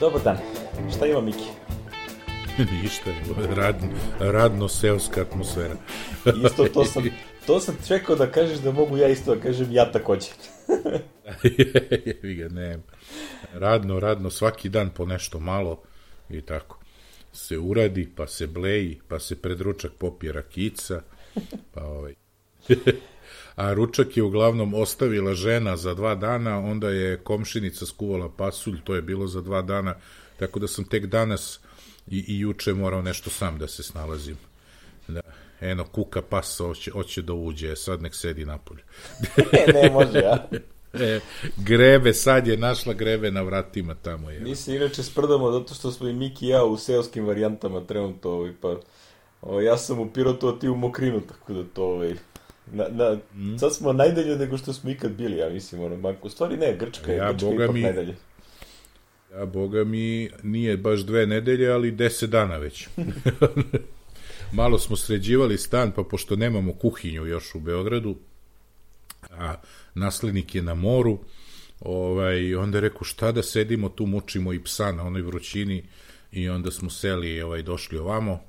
Dobar dan. Šta ima Miki? Ništa, radno, radno-seoska atmosfera. Isto to sam, to sam čekao da kažeš da mogu ja isto da kažem ja takođe. Jevi ga, ne. Radno, radno, svaki dan po nešto malo i tako. Se uradi, pa se bleji, pa se pred ručak popije rakica, pa ovaj... a ručak je uglavnom ostavila žena za dva dana, onda je komšinica skuvala pasulj, to je bilo za dva dana, tako da sam tek danas i, i juče morao nešto sam da se snalazim. Da, eno, kuka pasa, hoće, hoće da uđe, sad nek sedi napolju. ne, ne može, ja. E, grebe, sad je našla grebe na vratima tamo. Je. Mi se inače sprdamo zato što smo i Miki i ja u seoskim varijantama trenutno, ovaj, pa o, ja sam u Pirotu, a ti u Mokrinu, tako da to, ovaj, na, na, mm. sad smo najdalje nego što smo ikad bili, ja mislim, ono. U stvari ne, Grčka je, ja, Grčka boga ipak mi, najdalje. Ja, boga mi, nije baš dve nedelje, ali deset dana već. Malo smo sređivali stan, pa pošto nemamo kuhinju još u Beogradu, a naslednik je na moru, ovaj, onda je rekao šta da sedimo tu, mučimo i psa na onoj vrućini i onda smo seli, ovaj, došli ovamo,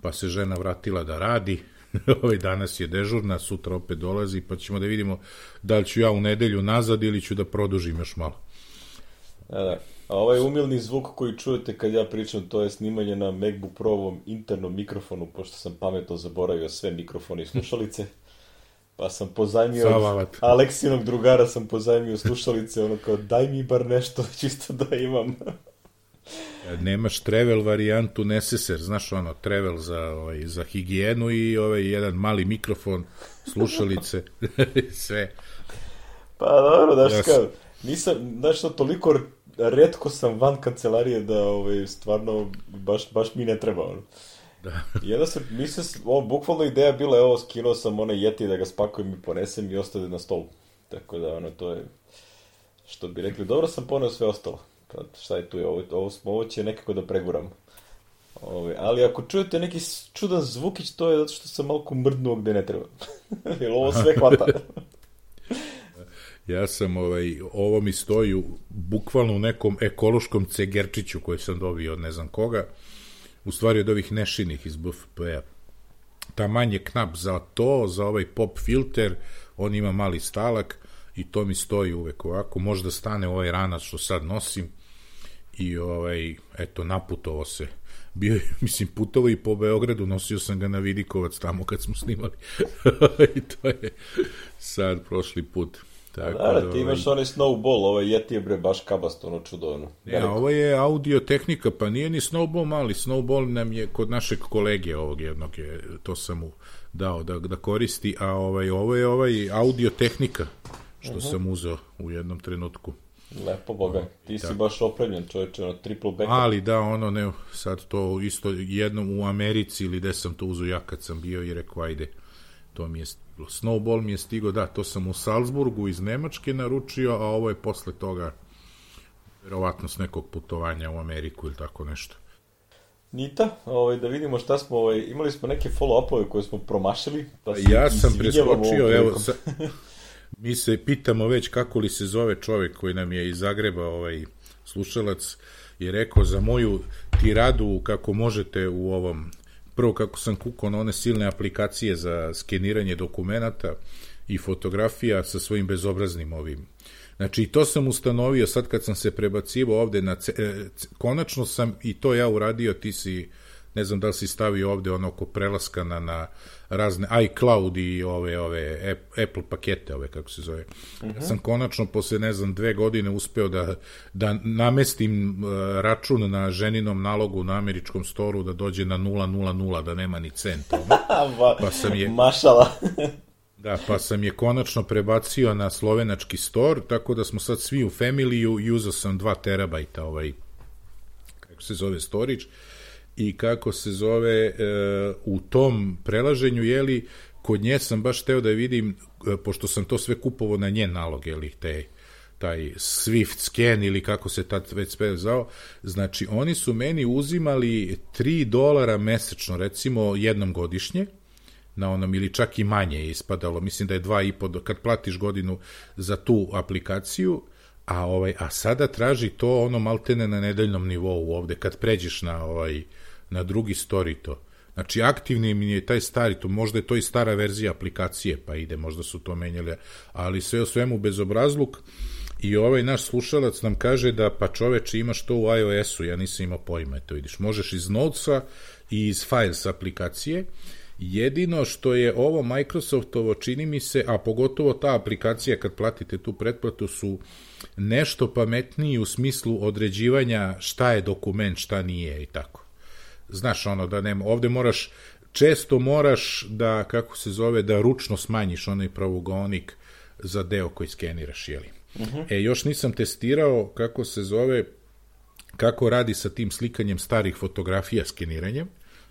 pa se žena vratila da radi, ovaj danas je dežurna, sutra opet dolazi, pa ćemo da vidimo da li ću ja u nedelju nazad ili ću da produžim još malo. Da, da. A ovaj umilni zvuk koji čujete kad ja pričam, to je snimanje na MacBook Pro-ovom internom mikrofonu, pošto sam pametno zaboravio sve mikrofone i slušalice. Pa sam pozajmio od Aleksinog drugara sam pozajmio slušalice, ono kao daj mi bar nešto čisto da imam. Nemaš travel varijantu neseser, znaš ono, travel za, ovaj, za higijenu i ovaj jedan mali mikrofon, slušalice, sve. Pa dobro, daš ja kao, nisam, znaš što, toliko redko sam van kancelarije da ovaj, stvarno baš, baš mi ne treba. Ono. Da. I onda se, mi se, ovo, bukvalno ideja bila, evo, skinuo sam onaj jeti da ga spakujem i ponesem i ostade na stolu. Tako da, ono, to je, što bi rekli, dobro sam poneo sve ostalo. Šta je tu, ovo, ovo, ovo će nekako da preguram. Ove, ali ako čujete neki čudan zvukić, to je zato što sam malo mrdnuo gde ne treba. Jer ovo sve hvata. ja sam, ovaj, ovo mi stoji bukvalno u nekom ekološkom cegerčiću koji sam dobio od ne znam koga, u stvari od ovih nešinih iz BFP-a. Ta manje knap za to, za ovaj pop filter, on ima mali stalak i to mi stoji uvek ovako, možda stane ovaj ranac što sad nosim i ovaj, eto, naputovo se bio mislim, putovo i po Beogradu, nosio sam ga na Vidikovac tamo kad smo snimali. I to je sad prošli put. Tako da, da, ti imaš ovaj... onaj snowball, ovo je je bre baš kabast, ono čudo, ono. Ja, ovo je audio tehnika, pa nije ni snowball mali, snowball nam je kod našeg kolege ovog jednog, je, to sam mu dao da, da koristi, a ovaj, ovo je ovaj audio tehnika, što uh mhm. -huh. sam uzeo u jednom trenutku. Lepo, boga. Ti da. si baš opremljen, čoveče, ono, triple backup. Ali da, ono, ne, sad to isto jednom u Americi ili gde sam to uzeo ja kad sam bio i rekao, ajde, to mi je. Snowball mi je stigo, da, to sam u Salzburgu iz Nemačke naručio, a ovo je posle toga verovatno s nekog putovanja u Ameriku ili tako nešto. Nita, ovaj, da vidimo šta smo, ovaj, imali smo neke follow-upove koje smo promašili. Pa ja sam preskočio, evo, sa, Mi se pitamo već kako li se zove čovek koji nam je iz Zagreba ovaj slušalac je rekao za moju tiradu kako možete u ovom prvo kako sam kukao na one silne aplikacije za skeniranje dokumenata i fotografija sa svojim bezobraznim ovim. Znači, to sam ustanovio sad kad sam se prebacivo ovde na... E, konačno sam i to ja uradio, ti si ne znam da li si stavio ovde ono oko prelaska na, na razne iCloud i ove, ove Apple pakete, ove kako se zove. Uh mhm. -huh. Sam konačno posle, ne znam, dve godine uspeo da, da namestim uh, račun na ženinom nalogu na američkom storu da dođe na 000, da nema ni centa. pa sam je... Mašala. Da, pa sam je konačno prebacio na slovenački store, tako da smo sad svi u familiju i uzao sam 2 terabajta ovaj, kako se zove storage i kako se zove e, u tom prelaženju, jeli, kod nje sam baš teo da vidim, e, pošto sam to sve kupovo na njen nalog, jeli, te, taj Swift scan ili kako se tad već sve zvao, znači oni su meni uzimali 3 dolara mesečno, recimo jednom godišnje, na onom ili čak i manje je ispadalo, mislim da je 2,5, kad platiš godinu za tu aplikaciju, a ovaj a sada traži to ono maltene na nedeljnom nivou ovde kad pređeš na ovaj na drugi story to Znači, aktivni mi je taj stari, to možda je to i stara verzija aplikacije, pa ide, možda su to menjali, ali sve o svemu bezobrazluk. I ovaj naš slušalac nam kaže da pa čoveče imaš to u iOS-u, ja nisam imao pojma, to vidiš. Možeš iz Notesa i iz Files aplikacije, Jedino što je ovo Microsoftovo čini mi se, a pogotovo ta aplikacija kad platite tu pretplatu su nešto pametniji u smislu određivanja šta je dokument, šta nije i tako. Znaš ono da nema, ovde moraš, često moraš da, kako se zove, da ručno smanjiš onaj pravogonik za deo koji skeniraš, jeli? Uh mhm. -huh. E, još nisam testirao kako se zove, kako radi sa tim slikanjem starih fotografija skeniranjem,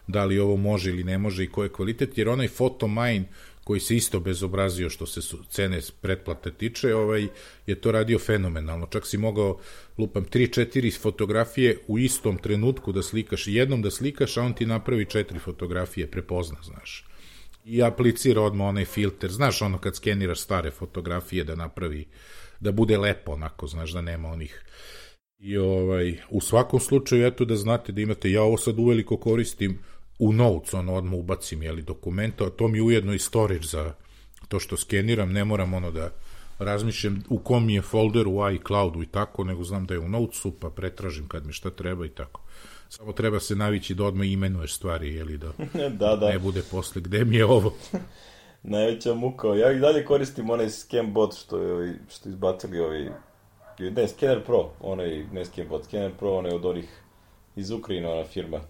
da li ovo može ili ne može i koji je kvalitet, jer onaj Photomine koji se isto bezobrazio što se cene pretplate tiče, ovaj, je to radio fenomenalno. Čak si mogao, lupam, 3-4 fotografije u istom trenutku da slikaš, jednom da slikaš, a on ti napravi četiri fotografije, prepozna, znaš. I aplicira odmah onaj filter, znaš ono kad skeniraš stare fotografije da napravi, da bude lepo onako, znaš, da nema onih I ovaj, u svakom slučaju, eto da znate da imate, ja ovo sad uveliko koristim, u Notes, ono odmah ubacim jeli, dokumenta, a to mi ujedno i storage za to što skeniram, ne moram ono da razmišljam u kom je folder u iCloudu i tako, nego znam da je u Notesu, pa pretražim kad mi šta treba i tako. Samo treba se navići da odmah imenuješ stvari, jeli, da, da, da. ne bude posle gde mi je ovo. Najveća muka. Ja i dalje koristim onaj scan bot što, je, što izbacili ovi ne, Scanner Pro, onaj, ne Scan bot, Scanner Pro, onaj od onih iz Ukrajina, ona firma.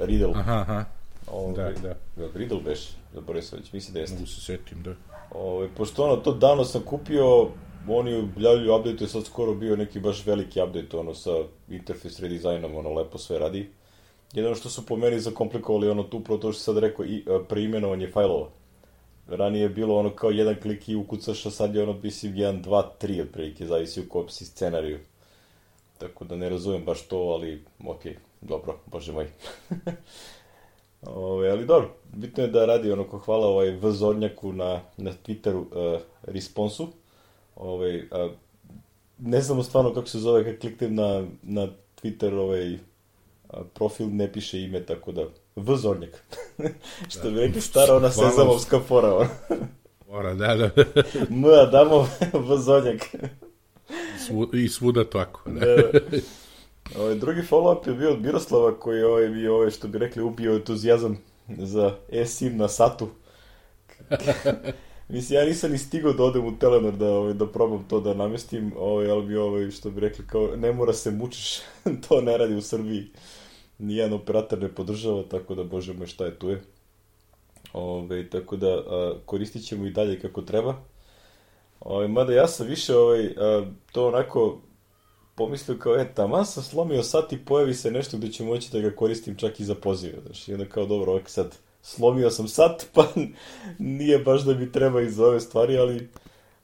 Riddle. Aha, aha. Ove, da, da. Riddle beš, zaboravio sam već, mislim da jeste. Mogu se setim, da. Ove, pošto ono, to davno sam kupio, oni objavljuju update, sad skoro bio neki baš veliki update, ono, sa interface redizajnom, ono, lepo sve radi. Jedno što su po meni zakomplikovali, ono, tu upravo to što sad rekao, i, a, preimenovanje fajlova. Ranije je bilo ono kao jedan klik i ukucaš, a sad je ono, mislim, 1, 2, 3 otprilike, zavisi u kom si scenariju. Tako da ne razumem baš to, ali okej, okay, dobro, bože moj. Ove, ali dobro, bitno je da radi ono ko hvala ovaj V Zornjaku na, na Twitteru uh, responsu. Ovaj, uh, ne znamo stvarno kako se zove, kad kliknem na, na Twitter ovaj, uh, profil ne piše ime, tako da V Zornjak. Što bi rekli stara ona sezamovska fora. Fora, da, da. M, damo V Zornjak. Svu, I svuda tako. Da. da, da. Ovaj, drugi follow-up je bio od Miroslava koji je ovaj, bio, ovaj, što bi rekli, ubio entuzijazam za e-sim na satu. Mislim, ja nisam ni stigao da odem u Telenor da, ovaj, da probam to da namestim, ovaj, ali bi, ovaj, što bi rekli, kao, ne mora se mučiš, to ne radi u Srbiji. Nijedan operator ne podržava, tako da, bože moj, šta je tu je. Ove, tako da, a, koristit ćemo i dalje kako treba. Ove, mada ja sam više ovaj, a, to onako pomislio kao, e, tamo sam slomio sat i pojavi se nešto gde ću moći da ga koristim čak i za pozive, znaš, i onda kao, dobro, ovak sad, slomio sam sat, pa nije baš da mi treba i za ove stvari, ali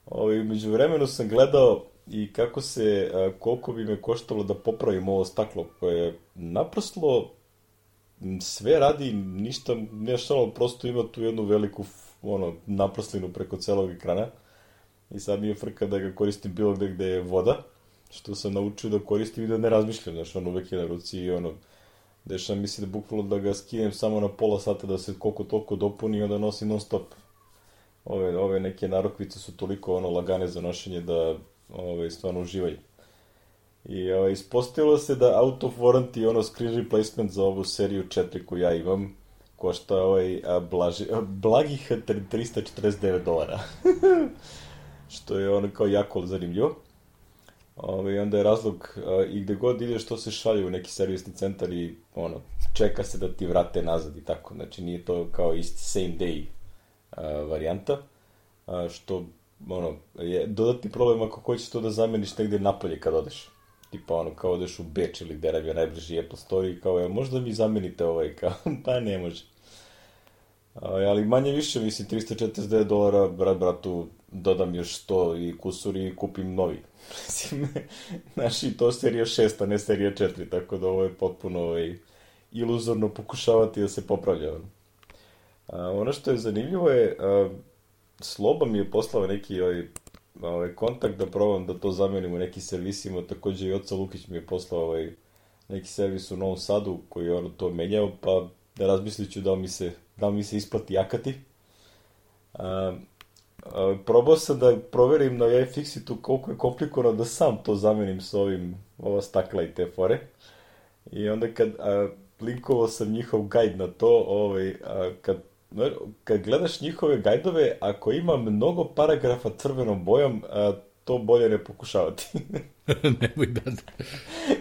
ovaj, među vremenu sam gledao i kako se, a, koliko bi me koštalo da popravim ovo staklo, koje naproslo sve radi, ništa, ne što prosto ima tu jednu veliku ono, naproslinu preko celog ekrana. I sad mi je frka da ga koristim bilo gde gde je voda što sam naučio da koristim i da ne razmišljam, znaš, on uvek je na ruci i ono, dešava mi se da bukvalno da ga skinem samo na pola sata da se koliko toliko dopuni i onda nosim non stop. Ove, ove neke narokvice su toliko ono lagane za nošenje da ove, stvarno uživaju. I ove, ispostavilo se da out of warranty ono screen replacement za ovu seriju 4 koju ja imam košta ovaj, a, blaži, a, blagih 349 dolara. Što je ono kao jako zanimljivo. Ove, ovaj, onda je razlog a, i gde god ideš to se šalje u neki servisni centar i ono, čeka se da ti vrate nazad i tako. Znači nije to kao isti same day a, varijanta, a, što ono, je dodatni problem ako hoćeš to da zameniš negde napolje kad odeš. Tipa ono, kao odeš u Beč ili gde je najbliži Apple Store i kao, možda mi zamenite ovaj, kao, pa ne može. Ali manje više, mislim, 349 dolara, brat, bratu, dodam još 100 i kusur i kupim novi. Mislim, znaš, i to serija 6, a ne serija 4, tako da ovo je potpuno ovaj, iluzorno pokušavati da se popravlja. A, ono što je zanimljivo je, a, Sloba mi je poslao neki ovaj, ovaj, kontakt da probam da to zamenim u nekim servisima, takođe i Oca Lukić mi je poslao ovaj, neki servis u Novom Sadu koji je ono to menjao, pa da razmislit ću da mi se, da mi se isplati jakati. A, probao sam da proverim na iFixitu koliko je komplikovano da sam to zamenim s ovim, ova stakla i te fore. I onda kad a, linkovao sam njihov guide na to, ovaj, a, kad kad gledaš njihove gajdove, ako ima mnogo paragrafa crvenom bojom, a, to bolje ne pokušavati. Nemoj da...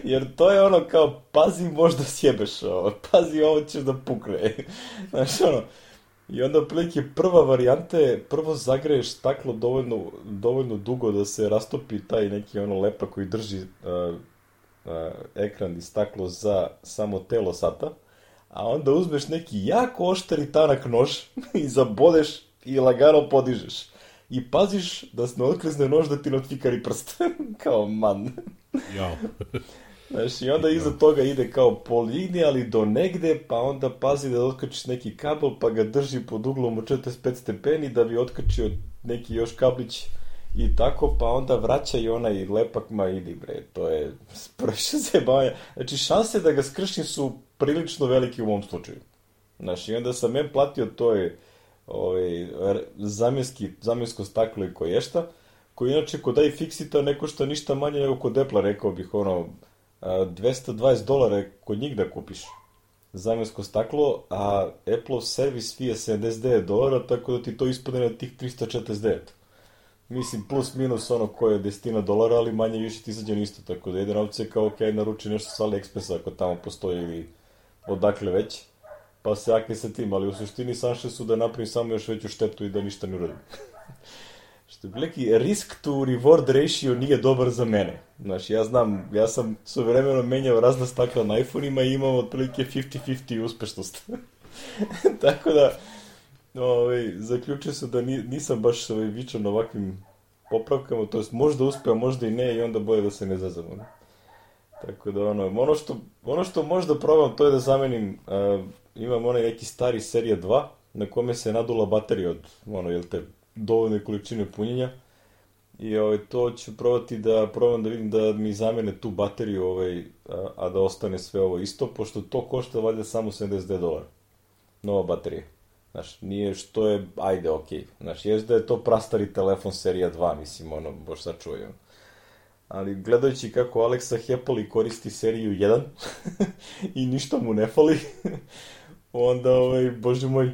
Jer to je ono kao, pazi možda sjebeš ovo, pazi ovo ćeš da pukne. Znaš ono, i onda otprilike prva varijanta je, prvo zagreješ staklo dovoljno, dovoljno dugo da se rastopi taj neki ono lepa koji drži uh, uh, ekran i staklo za samo telo sata a onda uzmeš neki jako oštar i tanak nož i zabodeš i lagano podižeš. I paziš da se ne otklizne nož da ti ne otfikari prst. kao man. Jao. Znaš, i onda iza toga ide kao po liniji, ali do negde, pa onda pazi da otkačiš neki kabel, pa ga drži pod uglom u 45 stepeni da bi otkačio neki još kablić i tako, pa onda vraća i onaj lepak, ma idi bre, to je previše zebanja. Znači, šanse da ga skršim su prilično veliki u ovom slučaju. Znaš, i onda sam men platio to je ovaj, zamjenski, zamjensko staklo i koješta, koji inače kod iFixita ne košta ništa manje nego kod Apple, rekao bih, ono, 220 dolara kod njih da kupiš zamjensko staklo, a Apple servis fee je 79 dolara, tako da ti to ispadne na tih 349. Mislim, plus minus ono koje je desetina dolara, ali manje više ti izađe isto, tako da jedan opcija kao, ok, naruči nešto sa AliExpressa ako tamo postoji ili odakle već, pa se akli sa tim, ali u suštini sanše su da napravim samo još veću štetu i da ništa ne uradim. Što je neki risk to reward ratio nije dobar za mene. Znaš, ja znam, ja sam suvremeno menjao razna stakla na iPhone-ima i imam otprilike 50-50 uspešnost. Tako da, ovaj, zaključio sam da nisam baš ovaj, vičan ovakvim popravkama, to jest možda uspeo, možda i ne i onda boje da se ne zazavamo. Tako da ono, ono što, ono što možda probam to je da zamenim, uh, imam onaj neki stari serija 2 na kome se nadula baterija od, ono, jel te, dovoljne količine punjenja. I ovaj, to ću probati da probam da vidim da mi zamene tu bateriju, ovaj, a, a da ostane sve ovo isto, pošto to košta valjda samo 70 dolara. Nova baterija. Znaš, nije što je, ajde, okej. Okay. Znaš, jes da je to prastari telefon serija 2, mislim, ono, boš sačuvaj, ali gledajući kako Aleksa Hepoli koristi seriju 1 i ništa mu ne fali, onda, ovaj, bože moj,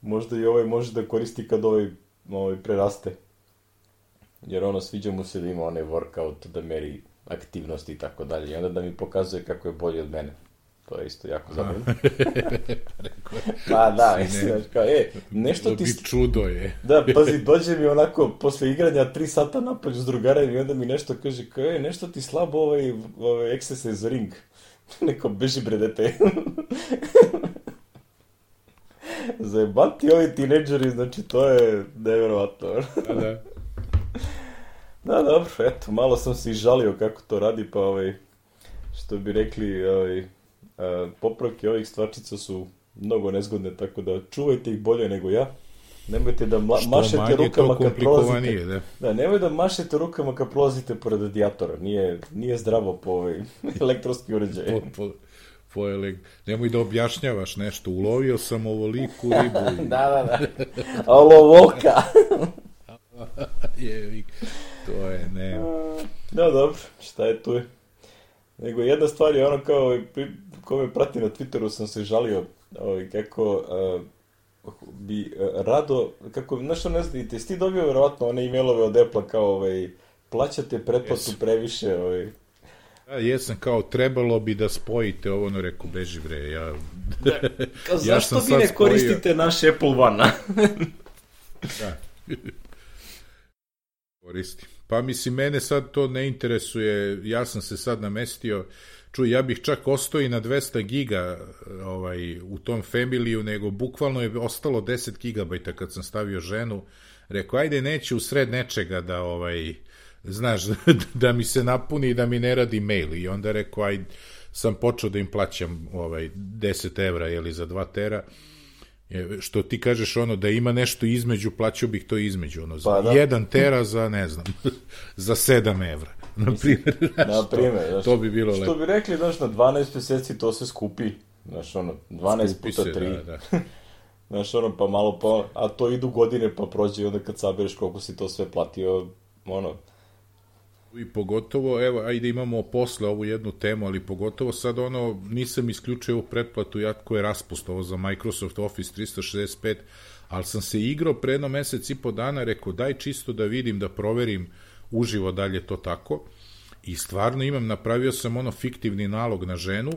možda i ovaj može da koristi kad ovaj, ovaj preraste. Jer ono, sviđa mu se da ima onaj workout, da meri aktivnosti i tako dalje. I onda da mi pokazuje kako je bolji od mene. To je isto jako zabavno. pa da, mislim, ne, kao, e, nešto ti... čudo je. da, pazi, dođe mi onako, posle igranja, tri sata napolju s drugarem i onda mi nešto kaže, kao, e, nešto ti slabo ovaj, ovaj exercise ring. Neko, beži bre, dete. Zajebati ovi tineđeri, znači, to je nevjerovatno. da, da. Da, dobro, eto, malo sam se izžalio kako to radi, pa ovaj, što bi rekli, ovaj, popravke ovih stvarčica su mnogo nezgodne, tako da čuvajte ih bolje nego ja. Nemojte da ma mašete rukama kad prolazite. Da. da, nemoj da mašete rukama kad prolazite pored radijatora. Nije, nije zdravo po ovaj elektronski uređaj. po, po, po ele... Nemoj da objašnjavaš nešto. Ulovio sam ovoliku ribu. da, da, da. Olovoka. je, to je, ne. Da, dobro, šta je tu? Nego jedna stvar je ono kao, ko me prati na Twitteru sam se žalio ovaj, kako uh, bi uh, rado, kako, znaš što ne znate, ti dobio verovatno one e-mailove od Apple kao ovaj, plaćate pretplatu previše, ovaj, Ja, jesam kao, trebalo bi da spojite ovo, no reku, beži bre, ja... Da, kao, ja zašto vi ne spojio... koristite naš Apple One? da. Koristim. Pa mislim, mene sad to ne interesuje, ja sam se sad namestio, čuj, ja bih čak ostao i na 200 giga ovaj, u tom familiju, nego bukvalno je ostalo 10 gigabajta kad sam stavio ženu, rekao, ajde, neće u sred nečega da, ovaj, znaš, da mi se napuni i da mi ne radi mail, i onda rekao, ajde, sam počeo da im plaćam ovaj, 10 evra, jeli, za 2 tera, što ti kažeš ono da ima nešto između, plaćao bih to između, ono, za pa, da. jedan tera za, ne znam, za 7 evra. Na primjer, na primjer, znaš, to bi bilo lepo. Što bi rekli, znaš, na 12 meseci to se skupi, znaš, ono, 12 skupi puta 3. Da, da. znaš, ono, pa malo pa, a to idu godine, pa prođe i onda kad sabereš koliko si to sve platio, ono, I pogotovo, evo, ajde imamo posle ovu jednu temu, ali pogotovo sad ono, nisam isključio ovu pretplatu ja je raspust ovo za Microsoft Office 365, ali sam se igrao pre jedno mesec i po dana, rekao daj čisto da vidim, da proverim uživo dalje to tako. I stvarno imam, napravio sam ono fiktivni nalog na ženu,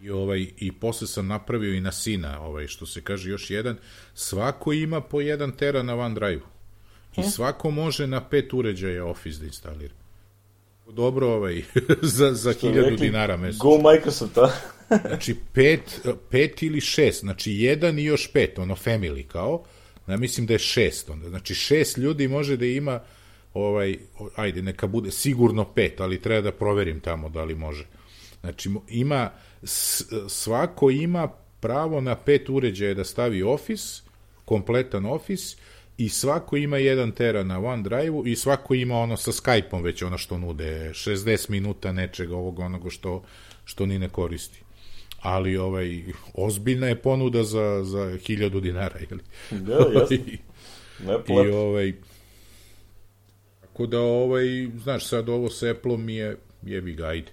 i ovaj i posle sam napravio i na sina, ovaj što se kaže još jedan, svako ima po jedan tera na OneDrive. I svako može na pet uređaja Office da instalira. Dobro ovaj, za, za hiljadu dinara mesečno. Go Microsoft, a? znači, pet, pet ili šest, znači jedan i još pet, ono family kao, ja mislim da je šest onda. Znači, šest ljudi može da ima, ovaj, ajde, neka bude sigurno pet, ali treba da proverim tamo da li može. Znači, ima, svako ima pravo na pet uređaja da stavi Office, kompletan Office, i svako ima jedan tera na OneDrive-u i svako ima ono sa Skype-om već ono što nude. 60 minuta nečega ovog onoga što, što ni ne koristi. Ali ovaj ozbiljna je ponuda za, za 1000 dinara ili da, jasno. I, I ovaj tako da ovaj znaš sad ovo sa Apple-om je jebi ga ajde.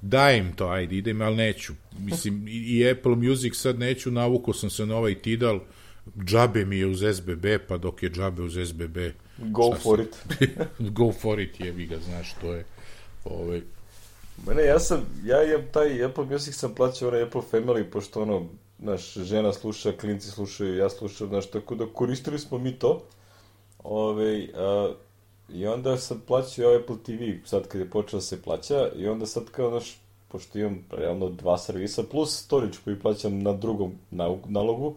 Dajem to, ajde, idem, ali neću. Mislim, i, i Apple Music sad neću, navukao sam se na ovaj Tidal, džabe mi je uz SBB, pa dok je džabe uz SBB... Go for it. go for it, jebi ga, znaš, to je... Ovaj... Mene, ja sam, ja imam taj Apple Music sam plaćao onaj Apple Family, pošto ono, naš žena sluša, klinci slušaju, ja slušam, znaš, tako da koristili smo mi to. Ove, ovaj, a, I onda sam plaćao Apple TV, sad kad je počeo da se plaća, i onda sad kao, znaš, pošto imam realno dva servisa, plus storage koji plaćam na drugom nalogu,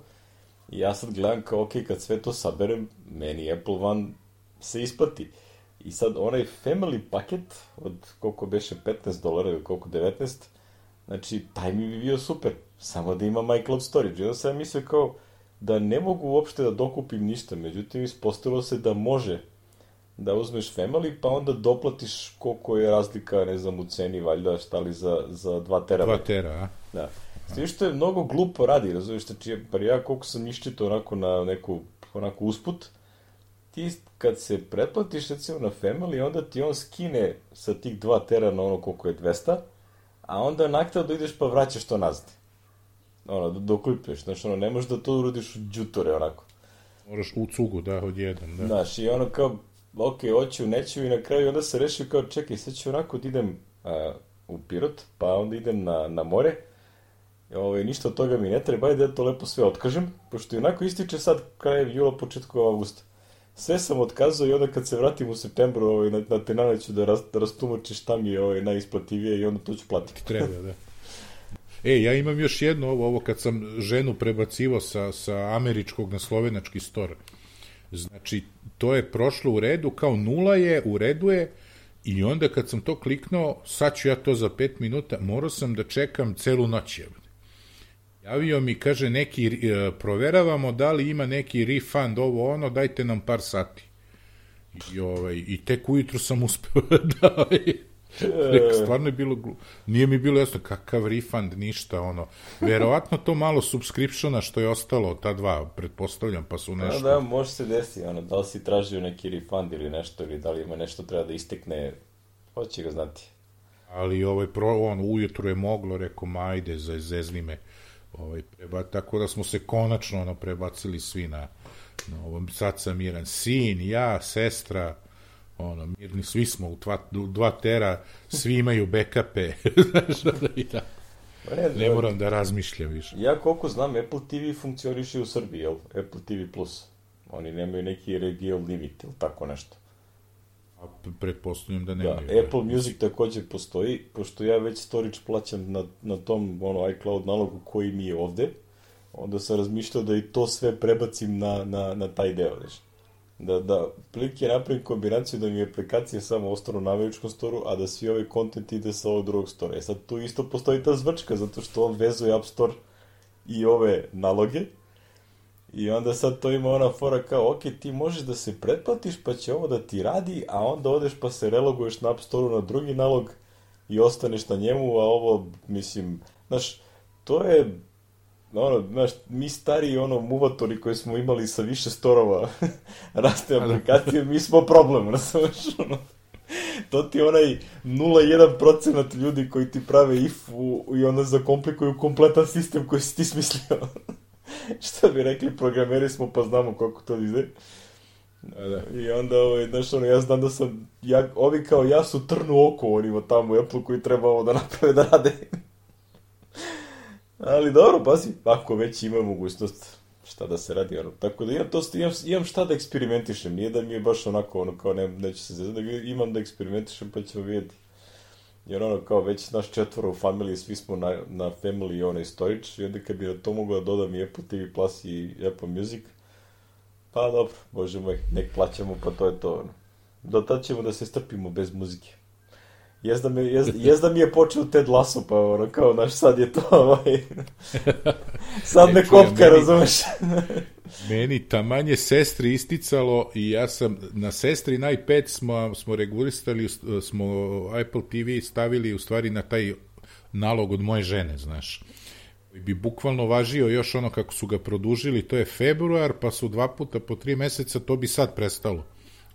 I ja sad gledam kao, ok, kad sve to saberem, meni Apple One se isplati. I sad onaj family paket od koliko beše 15 dolara ili koliko 19, znači taj mi bi bio super, samo da ima my cloud storage. I onda sam mislio kao da ne mogu uopšte da dokupim ništa, međutim ispostavilo se da može da uzmeš family pa onda doplatiš koliko je razlika, ne znam, u ceni valjda šta li za, za 2 terabajta. 2 tera, a? Da. S tim što je mnogo glupo radi, razumiješ, znači, par ja koliko sam iščito onako na neku, onako usput, ti kad se pretplatiš recimo na Family, onda ti on skine sa tih 2 tera na ono koliko je 200, a onda nakon da ideš pa vraćaš to nazad. Ono, dok lipeš, znači ono, ne možeš da to urodiš u džutore, onako. Moraš u cugu, da, odjedem, da. Znaš, i ono kao, ok, hoću, neću i na kraju onda se rešio kao, čekaj, sad ću onako da idem a, u Pirot, pa onda idem na, na more, Ovaj, ništa od toga mi ne treba, ajde da to lepo sve otkažem, pošto i onako ističe sad kraj jula, početku avgusta. Sve sam otkazao i onda kad se vratim u septembru ovaj, na, na tenane ću da, raz, da rastumači šta mi je ovaj, najisplativije i onda to ću platiti. Treba, da. E, ja imam još jedno ovo, ovo kad sam ženu prebacivo sa, sa američkog na slovenački stor. Znači, to je prošlo u redu, kao nula je, u redu je, i onda kad sam to kliknuo, sad ću ja to za 5 minuta, morao sam da čekam celu noć. Je. Javio mi, kaže, neki, e, proveravamo da li ima neki refund, ovo ono, dajte nam par sati. I, ovaj, i tek ujutru sam uspeo da... Ovaj, stvarno je bilo glupo. Nije mi bilo jasno kakav refund, ništa, ono. Verovatno to malo subscriptiona što je ostalo, ta dva, pretpostavljam, pa su nešto... Da, da, može se desiti, ono, da li si tražio neki refund ili nešto, ili da li ima nešto treba da istekne, hoće ga znati. Ali ovaj, pro, on, ujutru je moglo, rekao, majde, zezli me Ovaj, preba, tako da smo se konačno ono, prebacili svi na, na ovom, sad sam miran, sin, ja, sestra, ono, mirni, svi smo u dva, dva tera, svi imaju backupe, znaš, da, i da. Pa ne, ne moram da razmišljam više. Ja koliko znam, Apple TV funkcioniše u Srbiji, jel? Apple TV+. Plus. Oni nemaju neki regional limit ili tako nešto. Pretpostavljam da ne. Da, Apple Music takođe postoji, pošto ja već storage plaćam na, na tom ono, iCloud nalogu koji mi je ovde, onda sam razmišljao da i to sve prebacim na, na, na taj deo, već. Da, da plike napravim kombinaciju da mi je aplikacija samo ostanu na američkom storu, a da svi ovaj kontent ide sa ovog drugog stora. E sad tu isto postoji ta zvrčka, zato što on vezuje App Store i ove naloge, I onda sad to ima ona fora kao, ok, ti možeš da se pretplatiš pa će ovo da ti radi, a onda odeš pa se reloguješ na App Store na drugi nalog i ostaneš na njemu, a ovo, mislim, znaš, to je, ono, znaš, mi stari, ono, muvatori koji smo imali sa više storova raste da. aplikacije, mi smo problem, razumeš, ono. To ti je onaj 0,1% ljudi koji ti prave if u, i onda zakomplikuju kompletan sistem koji si ti smislio. Što bi rekli, programeri smo pa znamo koliko to ide. Da, da. I onda, ovaj, znaš, ono, ja znam da sam, ja, ovi kao ja su trnu oko onima tamo u Apple koji treba ovo da naprave da rade. Ali dobro, pazi, ako već ima mogućnost šta da se radi, ono. Tako da imam, to, imam, imam šta da eksperimentišem, nije da mi je baš onako, ono, kao ne, neće se zezati, da imam da eksperimentišem pa ćemo vidjeti. Jer ono, kao već naš četvoro u familiji, svi smo na, na family onaj storage, i onda kad bi na to mogao da dodam i Apple TV Plus i Apple Music, pa dobro, bože moj, nek plaćamo, pa to je to, ono. Do tad ćemo da se strpimo bez muzike. Jes da, mi, jes, jes da mi je počeo Ted Lasso, pa ono, kao, naš, sad je to, ovaj, sad me kopka, razumeš? meni tamanje sestri isticalo i ja sam, na sestri na iPad smo, smo regulisali, smo Apple TV stavili u stvari na taj nalog od moje žene, znaš bi bukvalno važio još ono kako su ga produžili, to je februar, pa su dva puta po tri meseca, to bi sad prestalo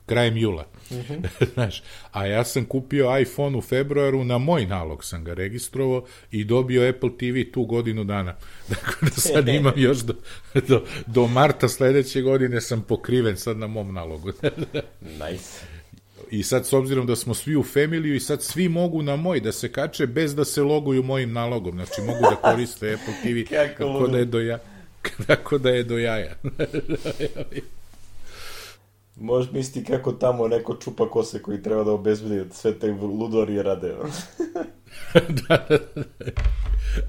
krajem jula. Mm -hmm. Znaš, a ja sam kupio iPhone u februaru, na moj nalog sam ga registrovao i dobio Apple TV tu godinu dana. Dakle, da sad imam još do, do, do marta sledeće godine sam pokriven sad na mom nalogu. nice. I sad, s obzirom da smo svi u familiju i sad svi mogu na moj da se kače bez da se loguju mojim nalogom. Znači, mogu da koriste Apple TV kako da je do ja, kako da je do jaja. Možeš misliti kako tamo neko čupa kose koji treba da obezbedi da sve te ludori rade. da, da, da.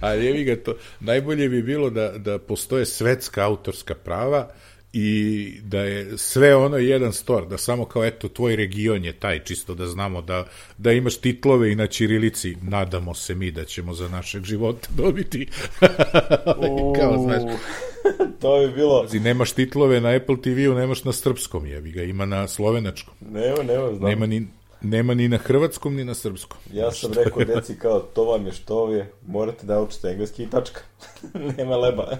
Ali evi ga to, najbolje bi bilo da, da postoje svetska autorska prava i da je sve ono jedan stor, da samo kao eto tvoj region je taj, čisto da znamo da, da imaš titlove i na Čirilici, nadamo se mi da ćemo za našeg života dobiti. kao, znaš, to bi bilo... Pazi, nemaš titlove na Apple TV-u, nemaš na srpskom, jebi ga, ima na slovenačkom. Nema, nema, znam. Nema ni, nema ni na hrvatskom, ni na srpskom. Ja sam rekao deci kao, to vam je što je, morate da učite engleski i tačka. nema leba.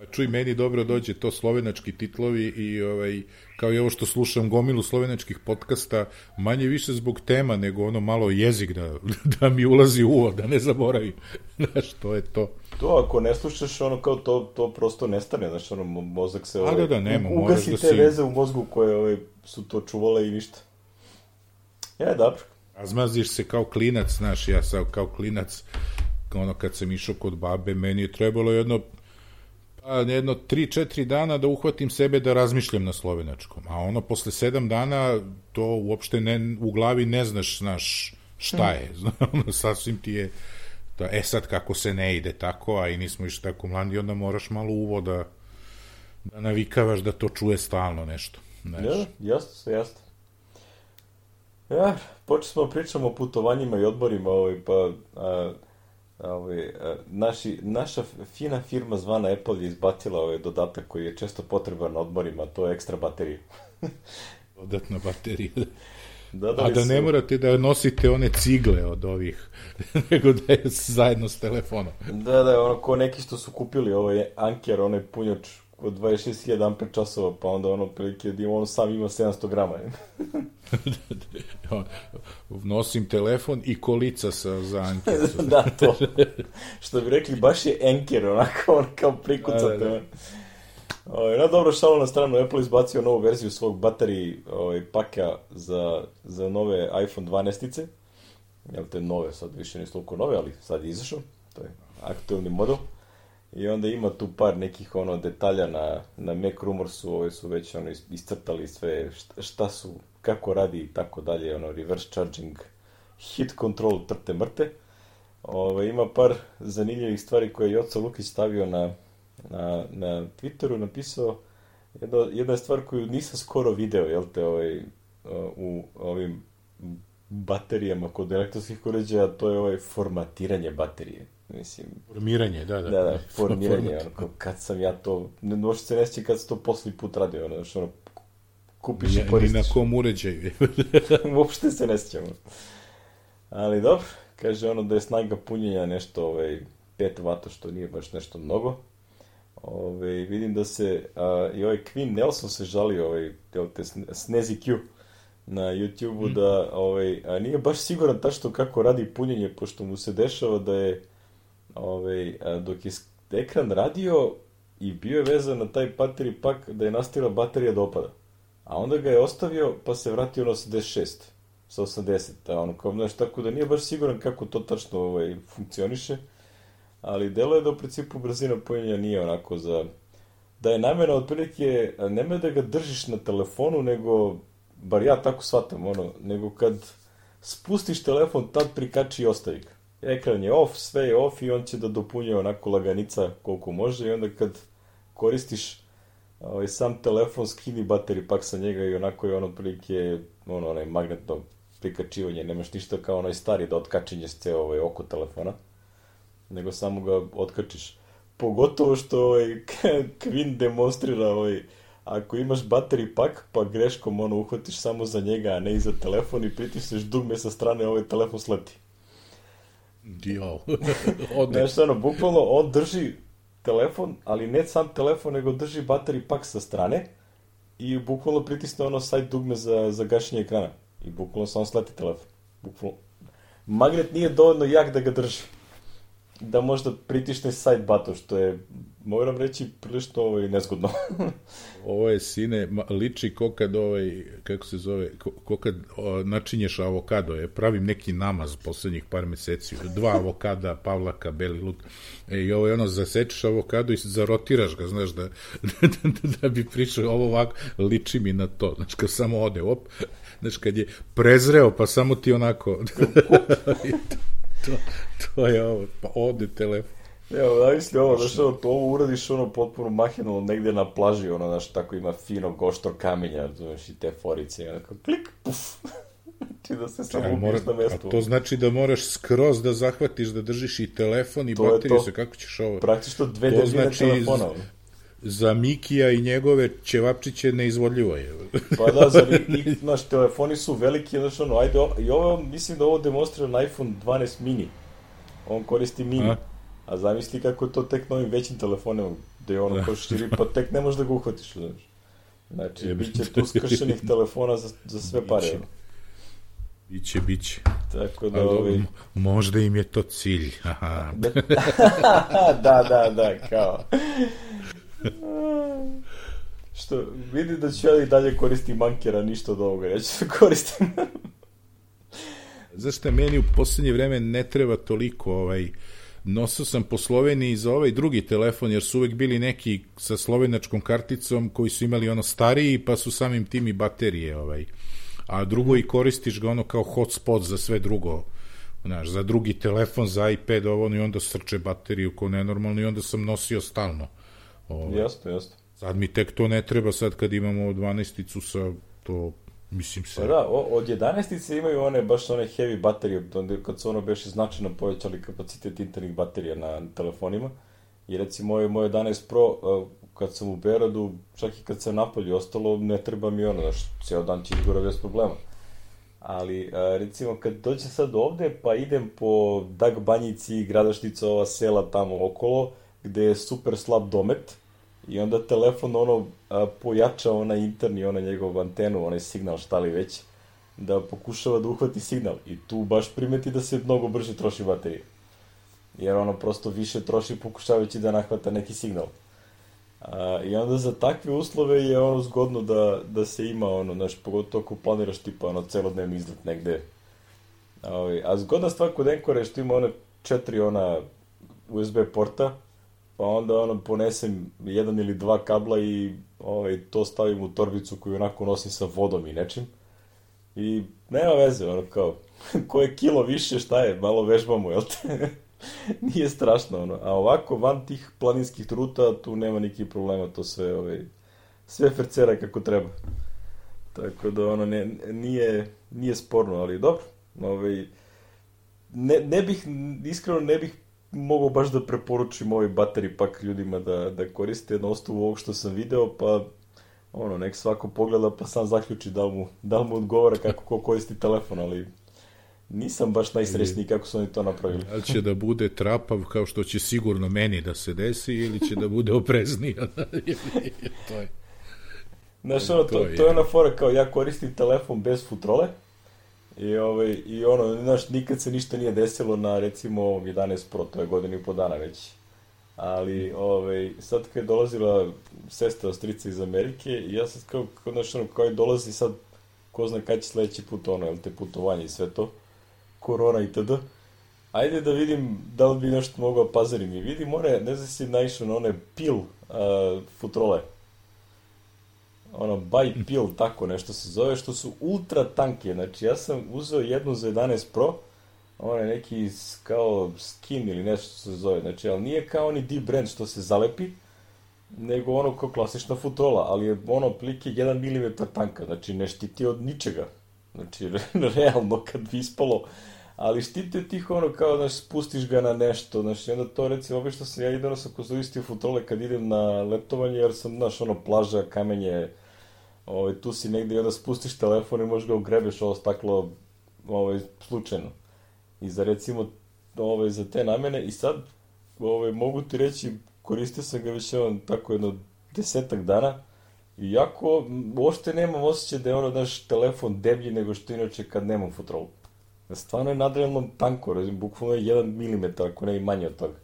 Pa čuj, meni dobro dođe to slovenački titlovi i ovaj, kao i ovo što slušam gomilu slovenačkih podcasta, manje više zbog tema, nego ono malo jezik da, da mi ulazi u uvo, da ne zaboravim. Znaš, to je to. To, ako ne slušaš, ono kao to, to prosto nestane, znaš, ono, mozak se... Ovaj, A da, da, nema, ugasi da te si... veze u mozgu koje ovaj, su to čuvale i ništa. Je, dobro. A zmaziš se kao klinac, znaš, ja sam kao klinac, ono kad sam išao kod babe, meni je trebalo jedno jedno 3-4 dana da uhvatim sebe da razmišljam na slovenačkom, a ono posle 7 dana to uopšte ne, u glavi ne znaš, znaš šta je, ono sasvim ti je da, e sad kako se ne ide tako, a i nismo išli tako mladi, onda moraš malo uvo da, da navikavaš da to čuje stalno nešto. Znaš. Ja, jasno se, jasno. Ja, počeli smo pričamo o putovanjima i odborima, ovaj, pa a, ovaj, naši, naša fina firma zvana Apple je izbacila ovaj dodatak koji je često potreban na odmorima, to je ekstra baterija. Dodatna baterija. Da, da A da su... ne morate da nosite one cigle od ovih, nego da je zajedno s telefonom. Da, da, ono ko neki što su kupili ovaj Anker, onaj punjač od 26.000 amper časova, pa onda ono prilike da on sam ima 700 grama. Nosim telefon i kolica sa, za Anker. da, to. Što bi rekli, baš je Anker, onako, on kao prikucate. Da, da, da. Ovaj, na dobro šalo na stranu, Apple izbacio novu verziju svog bateriji ovaj, paka za, za nove iPhone 12-ice. Jel te nove, sad više nisu toliko nove, ali sad je izašao. To je aktualni model. I onda ima tu par nekih ono detalja na, na Mac Rumorsu, ove su već ono iscrtali sve šta, šta su, kako radi i tako dalje, ono reverse charging, hit control, trte mrte. Ove, ima par zanimljivih stvari koje je Joca Lukić stavio na, na, na Twitteru, napisao jedna, jedna stvar koju nisam skoro video, jel te, ovaj, u ovim baterijama kod elektronskih uređaja, to je ovaj formatiranje baterije Mislim... Formiranje, da, da. Da, da, formiranje, ono, kad sam ja to, ne možete se neći kad sam to posli put radio, ono, što ono, kupiš i koristiš. Ni na kom uređaju. Uopšte se ne sjećamo. Ali dobro, kaže ono da je snaga punjenja nešto, ovaj, 5 vata, što nije baš nešto mnogo. Ove, vidim da se, a, i ovaj Queen Nelson se žali, ovaj, te Snezi Q, na YouTube-u mm. da ovaj, a nije baš siguran tačno kako radi punjenje, pošto mu se dešava da je ovaj, a, dok je ekran radio i bio je vezan na taj battery pak da je nastavila baterija da opada. A onda ga je ostavio pa se vratio na 86 sa 80. A ono kao, znaš, tako da nije baš siguran kako to tačno ovaj, funkcioniše ali delo je da u principu brzina punjenja nije onako za... Da je namjena otprilike, nema da ga držiš na telefonu, nego, bar ja tako shvatam, ono, nego kad spustiš telefon, tad prikači i ostavi ga. Ekran je off, sve je off i on će da dopunje onako laganica koliko može i onda kad koristiš ovaj, sam telefon, skini bateri pak sa njega i onako je ono otprilike ono, onaj magnetno prikačivanje, nemaš ništa kao onaj stari da otkačinješ ceo ovaj, oko telefona nego samo ga otkačiš. Pogotovo što ovaj, Queen demonstrira ovaj, ako imaš bateri pak, pa greškom ono uhvatiš samo za njega, a ne i za telefon i pritisneš dugme sa strane, ovaj telefon sleti. Dio. Znaš, ono, bukvalno on drži telefon, ali ne sam telefon, nego drži bateri pak sa strane i bukvalno pritisne ono side dugme za, za gašenje ekrana. I bukvalno samo sleti telefon. Bukvalno. Magnet nije dovoljno jak da ga drži da možda pritišne side button, što je, moram reći, prilično ovaj, nezgodno. Ovo je, sine, liči ko kad, ovaj, kako se zove, ko, ko kad o, načinješ avokado, je, pravim neki namaz poslednjih par meseci, dva avokada, pavlaka, beli luk, e, i ovo je ono, zasečeš avokado i zarotiraš ga, znaš, da, da, da, da bi pričao, ovo ovako, liči mi na to, znači, kad samo ode, op, znaš, kad je prezreo, pa samo ti onako... to, to je ovo, pa ode telefon. Evo, zamisli ovo, znaš, ono, to ovo uradiš ono potpuno mahinalno negde na plaži, ono, znaš, tako ima fino goštor kamenja, znaš, i te forice, i onako, klik, puf, znači da se samo mora, na mestu. A to znači da moraš skroz da zahvatiš, da držiš i telefon i to bateriju, se kako ćeš ovo? Praktično dve debine znači, telefona, za Mikija i njegove ćevapčiće neizvodljivo je. pa da, za i, naš telefoni su veliki, znaš, ono, ajde, i ovo, mislim da ovo demonstrira na iPhone 12 mini. On koristi mini. A, a zamisli kako je to tek novim većim telefonima, gde je ono da. kao širi, pa tek ne možeš da ga uhvatiš, znaš. Znači, je, bit će tu skršenih telefona za, za sve pare. Biće, biće. biće. Tako da, ovi... Možda im je to cilj. Aha. da, da, da, kao. Što, vidi da ću ja i dalje koristim mankera, ništa od ovoga, ja ću da koristim. Zašto meni u poslednje vreme ne treba toliko ovaj, nosio sam po Sloveniji za ovaj drugi telefon, jer su uvek bili neki sa slovenačkom karticom koji su imali ono stariji, pa su samim tim i baterije, ovaj. A drugo i koristiš ga ono kao hotspot za sve drugo, znaš, za drugi telefon, za iPad, ovo, i onda srče bateriju ko nenormalno i onda sam nosio stalno. Ovaj. Jasno, jasno. Sad mi tek to ne treba sad kad imamo 12-icu sa to mislim se. Pa da, od 11-ice imaju one baš one heavy baterije, kad su ono beše značajno povećali kapacitet internih baterija na telefonima. I recimo moje, moje 11 Pro, kad sam u Beradu, čak i kad se napolju ostalo, ne treba mi ono, znaš, cijel dan će izgora bez problema. Ali, recimo, kad dođe sad ovde, pa idem po Dag Banjici, Gradašnica, ova sela tamo okolo, gde je super slab domet, I onda telefon ono a, pojača onaj interni, onaj njegov antenu, onaj signal šta li već, da pokušava da uhvati signal. I tu baš primeti da se mnogo brže troši baterija. Jer ono prosto više troši pokušavajući da nahvata neki signal. A, I onda za takve uslove je ono zgodno da, da se ima ono, znaš, pogotovo ako planiraš tipa ono celodnevni izlet negde. A, ovaj, a zgodna stvar kod Encore je što ima one četiri ona USB porta, pa onda ono ponesem jedan ili dva kabla i ovaj, to stavim u torbicu koju onako nosim sa vodom i nečim. I nema veze, ono kao, koje kilo više, šta je, malo vežbamo, jel te? Nije strašno, ono. A ovako, van tih planinskih ruta, tu nema nikih problema, to sve, ovaj, sve fercera kako treba. Tako da, ono, ne, nije, nije sporno, ali dobro. Ovaj, ne, ne bih, iskreno ne bih mogu baš da preporučim ovaj bateri pak ljudima da, da koriste na osnovu ovog što sam video, pa ono, nek svako pogleda pa sam zaključi da mu, da mu odgovara kako ko koristi telefon, ali nisam baš najsrećniji kako su oni to napravili. Da će da bude trapav kao što će sigurno meni da se desi ili će da bude oprezniji. to je. Znaš, ono, to, to je ona fora kao ja koristim telefon bez futrole i, ovaj, i ono, znaš, nikad se ništa nije desilo na recimo 11 Pro, to je godinu i po dana već. Ali, ovaj, sad kad je dolazila sestra ostrica iz Amerike, ja sad kao, kao, znaš, ono, kao i dolazi sad, ko zna kada će sledeći put, ono, jel te putovanje i sve to, korona i td. Ajde da vidim da li bi nešto mogao pazarim i vidim one, ne znam si naišao na one pil uh, futrole. Ono, by pil, tako nešto se zove, što su ultra tanke. Znači, ja sam uzeo jednu za 11 Pro, ono je neki kao skin ili nešto se zove, znači, ali nije kao oni deep brand što se zalepi, nego ono kao klasična futrola, ali je ono plike 1 mm tanka, znači ne štiti od ničega. Znači, realno, kad bi ispalo, ali štite tih ono kao, znaš, spustiš ga na nešto, znači, onda to recimo, obično sam ja idem sam koristio futrole kad idem na letovanje, jer sam, znaš, ono, plaža, kamenje, ovaj, tu si negde i onda spustiš telefon i možeš ga ugrebeš ovo staklo, ovaj, slučajno. I za recimo, ovaj, za te namene, i sad, ovaj, mogu ti reći, koristio sam ga već, evo, tako jedno desetak dana, Iako, uopšte nemam osjećaj da je ono naš telefon deblji nego što inače kad nemam futrolu. Stvarno je nadrealno tanko, razim, bukvalno je 1 mm, ako ne i manje od toga.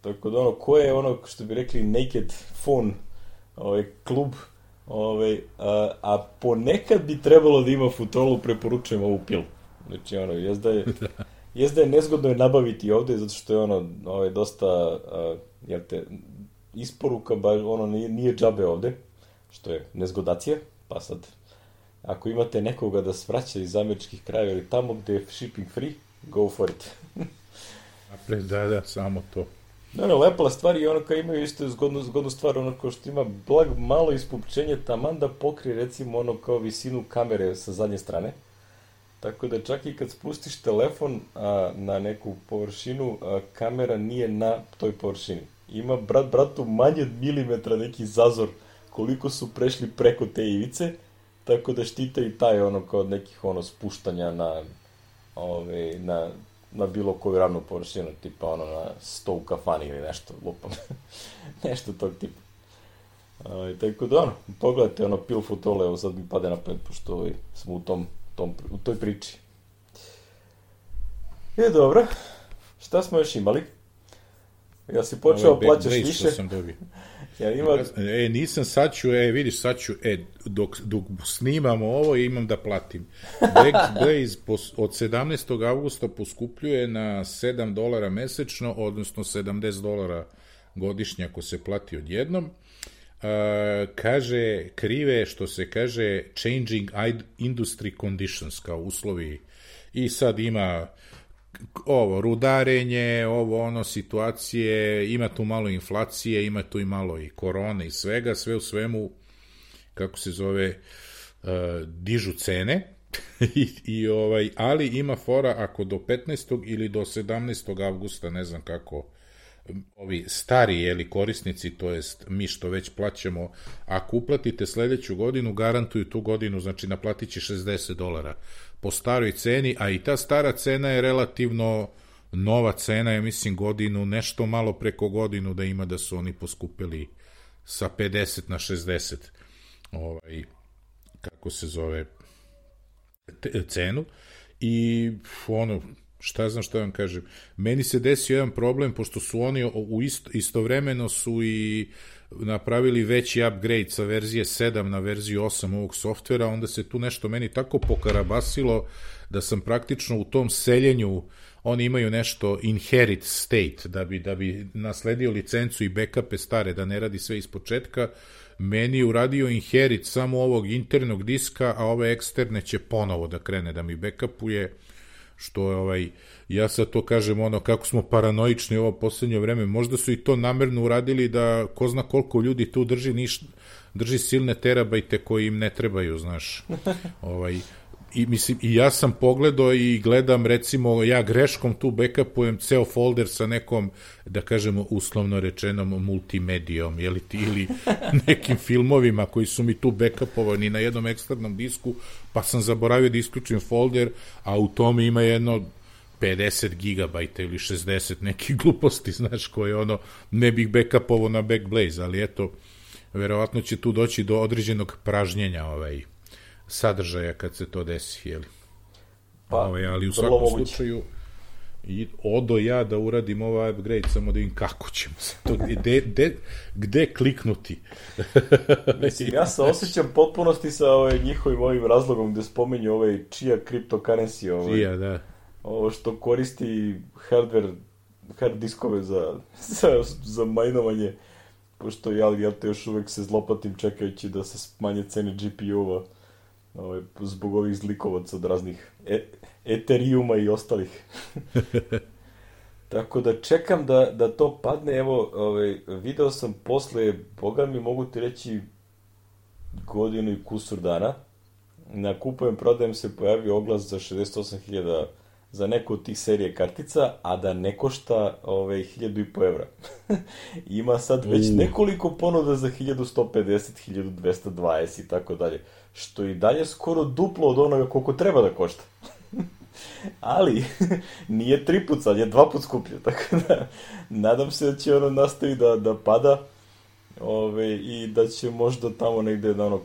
Tako da ono, ko je ono, što bi rekli, naked phone ovaj, klub, ovaj, a, a ponekad bi trebalo da ima futrolu, preporučujem ovu pilu. Znači, ono, jezda je, jezda je nezgodno je nabaviti ovde, zato što je ono, ovaj, dosta, a, jel te, isporuka, ba, ono, nije, nije džabe ovde, što je nezgodacija, pa sad, ako imate nekoga da svraća iz američkih krajeva ili tamo gde je shipping free, go for it. da, da, samo to. Da, no, lepa stvar i ono kao imaju isto zgodnu, zgodnu stvar, ono kao što ima blag malo ispupčenje taman da pokrije recimo ono kao visinu kamere sa zadnje strane. Tako da čak i kad spustiš telefon a, na neku površinu, a, kamera nije na toj površini. Ima brat bratu manje od milimetra neki zazor koliko su prešli preko te ivice, tako da štite i taj ono kao nekih ono spuštanja na ove, na, na bilo koju ravnu površinu, tipa ono na sto u kafani ili nešto, lupam. nešto tog tipa. Ove, tako da ono, pogledajte ono pil futole, evo sad mi pade na pamet, pošto ovaj, smo u, tom, tom, u toj priči. E, dobro. Šta smo još imali? Ja si počeo ovaj plaćaš više. sam dobio. ja ima... E, nisam, sad ću, e, vidiš, sad ću, e, dok, dok snimamo ovo, imam da platim. Black Blaze pos, od 17. augusta poskupljuje na 7 dolara mesečno, odnosno 70 dolara godišnje ako se plati odjednom. Uh, kaže, krive što se kaže changing industry conditions, kao uslovi i sad ima ovo, rudarenje, ovo, ono, situacije, ima tu malo inflacije, ima tu i malo i korone i svega, sve u svemu, kako se zove, uh, dižu cene, I, i ovaj, ali ima fora ako do 15. ili do 17. avgusta, ne znam kako, ovi stari jeli, korisnici, to jest mi što već plaćamo, ako uplatite sledeću godinu, garantuju tu godinu, znači naplatit će 60 dolara po staroj ceni, a i ta stara cena je relativno nova cena, je mislim godinu, nešto malo preko godinu da ima da su oni poskupili sa 50 na 60 ovaj, kako se zove te, cenu. I ono šta znam šta vam kažem meni se desio jedan problem pošto su oni u isto, istovremeno su i napravili veći upgrade sa verzije 7 na verziju 8 ovog softvera, onda se tu nešto meni tako pokarabasilo da sam praktično u tom seljenju oni imaju nešto inherit state da bi da bi nasledio licencu i backupe stare da ne radi sve iz početka. Meni uradio inherit samo ovog internog diska a ove eksterne će ponovo da krene da mi backupuje što je ovaj ja sad to kažem ono kako smo paranoični ovo poslednje vreme, možda su i to namerno uradili da ko zna koliko ljudi tu drži niš, drži silne terabajte koji im ne trebaju, znaš. ovaj i mislim i ja sam pogledao i gledam recimo ja greškom tu backupujem ceo folder sa nekom da kažemo uslovno rečenom multimedijom je li ti ili nekim filmovima koji su mi tu backupovani na jednom eksternom disku pa sam zaboravio da isključim folder a u tome ima jedno 50 gigabajta ili 60 nekih gluposti, znaš, koje ono, ne bih backupovao na Backblaze, ali eto, verovatno će tu doći do određenog pražnjenja ovaj, sadržaja kad se to desi, jeli? Pa, ovaj, ali u svakom moguće. slučaju i odo ja da uradim ovaj upgrade samo da vidim kako ćemo se to de, de, gde kliknuti mislim ja se osjećam potpunosti sa ovaj, njihovim ovim razlogom gde spomenju ovaj čija cryptocurrency ovaj, čija da ovo što koristi hardware hard diskove za, za, za majnovanje pošto ja, ja te još uvek se zlopatim čekajući da se smanje cene GPU-ova ovaj, zbog ovih zlikovaca od raznih e, Ethereuma i ostalih. Tako da čekam da, da to padne, evo, ovaj, video sam posle, boga mi mogu ti reći godinu i kusur dana, na kupujem, prodajem se pojavio oglas za 68.000 za neku od tih serije kartica, a da ne košta ove, 1000 i po evra. Ima sad već uh. nekoliko ponuda za 1150, 1220 i tako dalje, što i dalje skoro duplo od onoga koliko treba da košta. Ali, nije tri put sad, je dva put skuplje, tako da nadam se da će ono nastavi da, da pada ove, i da će možda tamo negde da ono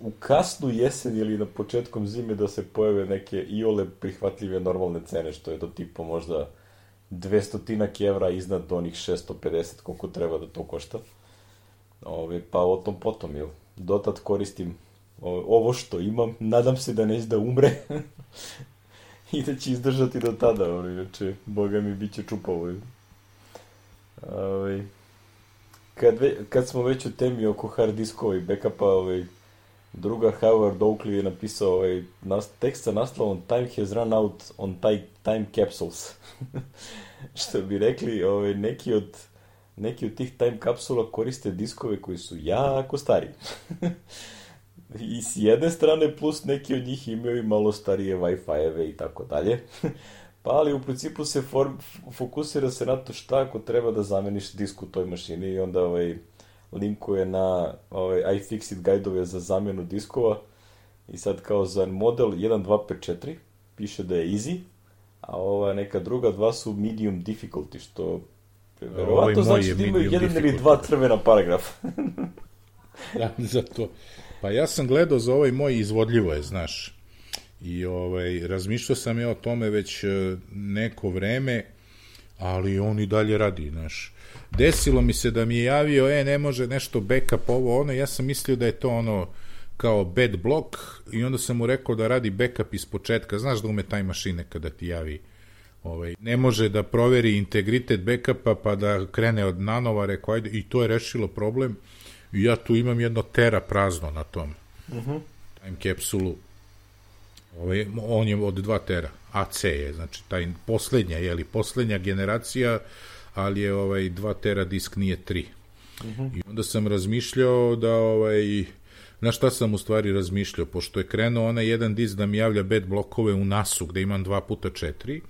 u kasnu jesen ili na početkom zime da se pojave neke iole prihvatljive normalne cene, što je to tipo možda 200 evra iznad onih 650 koliko treba da to košta. Ove, pa o tom potom, jel? Dotad koristim ovo što imam, nadam se da neće da umre i da će izdržati do tada, ono, inače, boga mi bit će čupavo. Ove, kad, ve, kad smo već u temi oko hard diskova i backupa, ovaj, Druga, Howard Oakley je napisao ovaj, nas, tekst sa naslovom Time has run out on time capsules. Što bi rekli, ovaj, neki od neki od tih time kapsula koriste diskove koji su jako stari. I s jedne strane, plus neki od njih imaju malo starije Wi-Fi-eve i tako dalje. Pa ali u principu se form, fokusira se na to šta ako treba da zameniš disk u toj mašini i onda ovaj, linkuje na ovaj, iFixit gajdove za zamjenu diskova i sad kao za model 1254 piše da je easy, a ova neka druga dva su medium difficulty, što verovatno znači da imaju jedan ili dva crvena paragrafa. da, zato. Pa ja sam gledao za ovaj moj izvodljivo je, znaš. I ovaj, razmišljao sam ja o tome već e, neko vreme, ali on i dalje radi, znaš. Desilo mi se da mi je javio, e, ne može nešto backup ovo, ono, ja sam mislio da je to ono kao bad block i onda sam mu rekao da radi backup iz početka, znaš da ume taj mašine kada ti javi ovaj, ne može da proveri integritet backupa pa da krene od nanova, rekao ajde, i to je rešilo problem. I ja tu imam jedno tera prazno na tom. Uh mhm. -huh. time capsulu. Ovaj, on je od 2 tera AC je, znači taj poslednja, je li poslednja generacija ali je ovaj 2 tera disk nije 3. Uh -huh. I onda sam razmišljao da ovaj na šta sam u stvari razmišljao, pošto je krenuo onaj jedan disk da mi javlja bed blokove u nasu gde imam 2 puta 4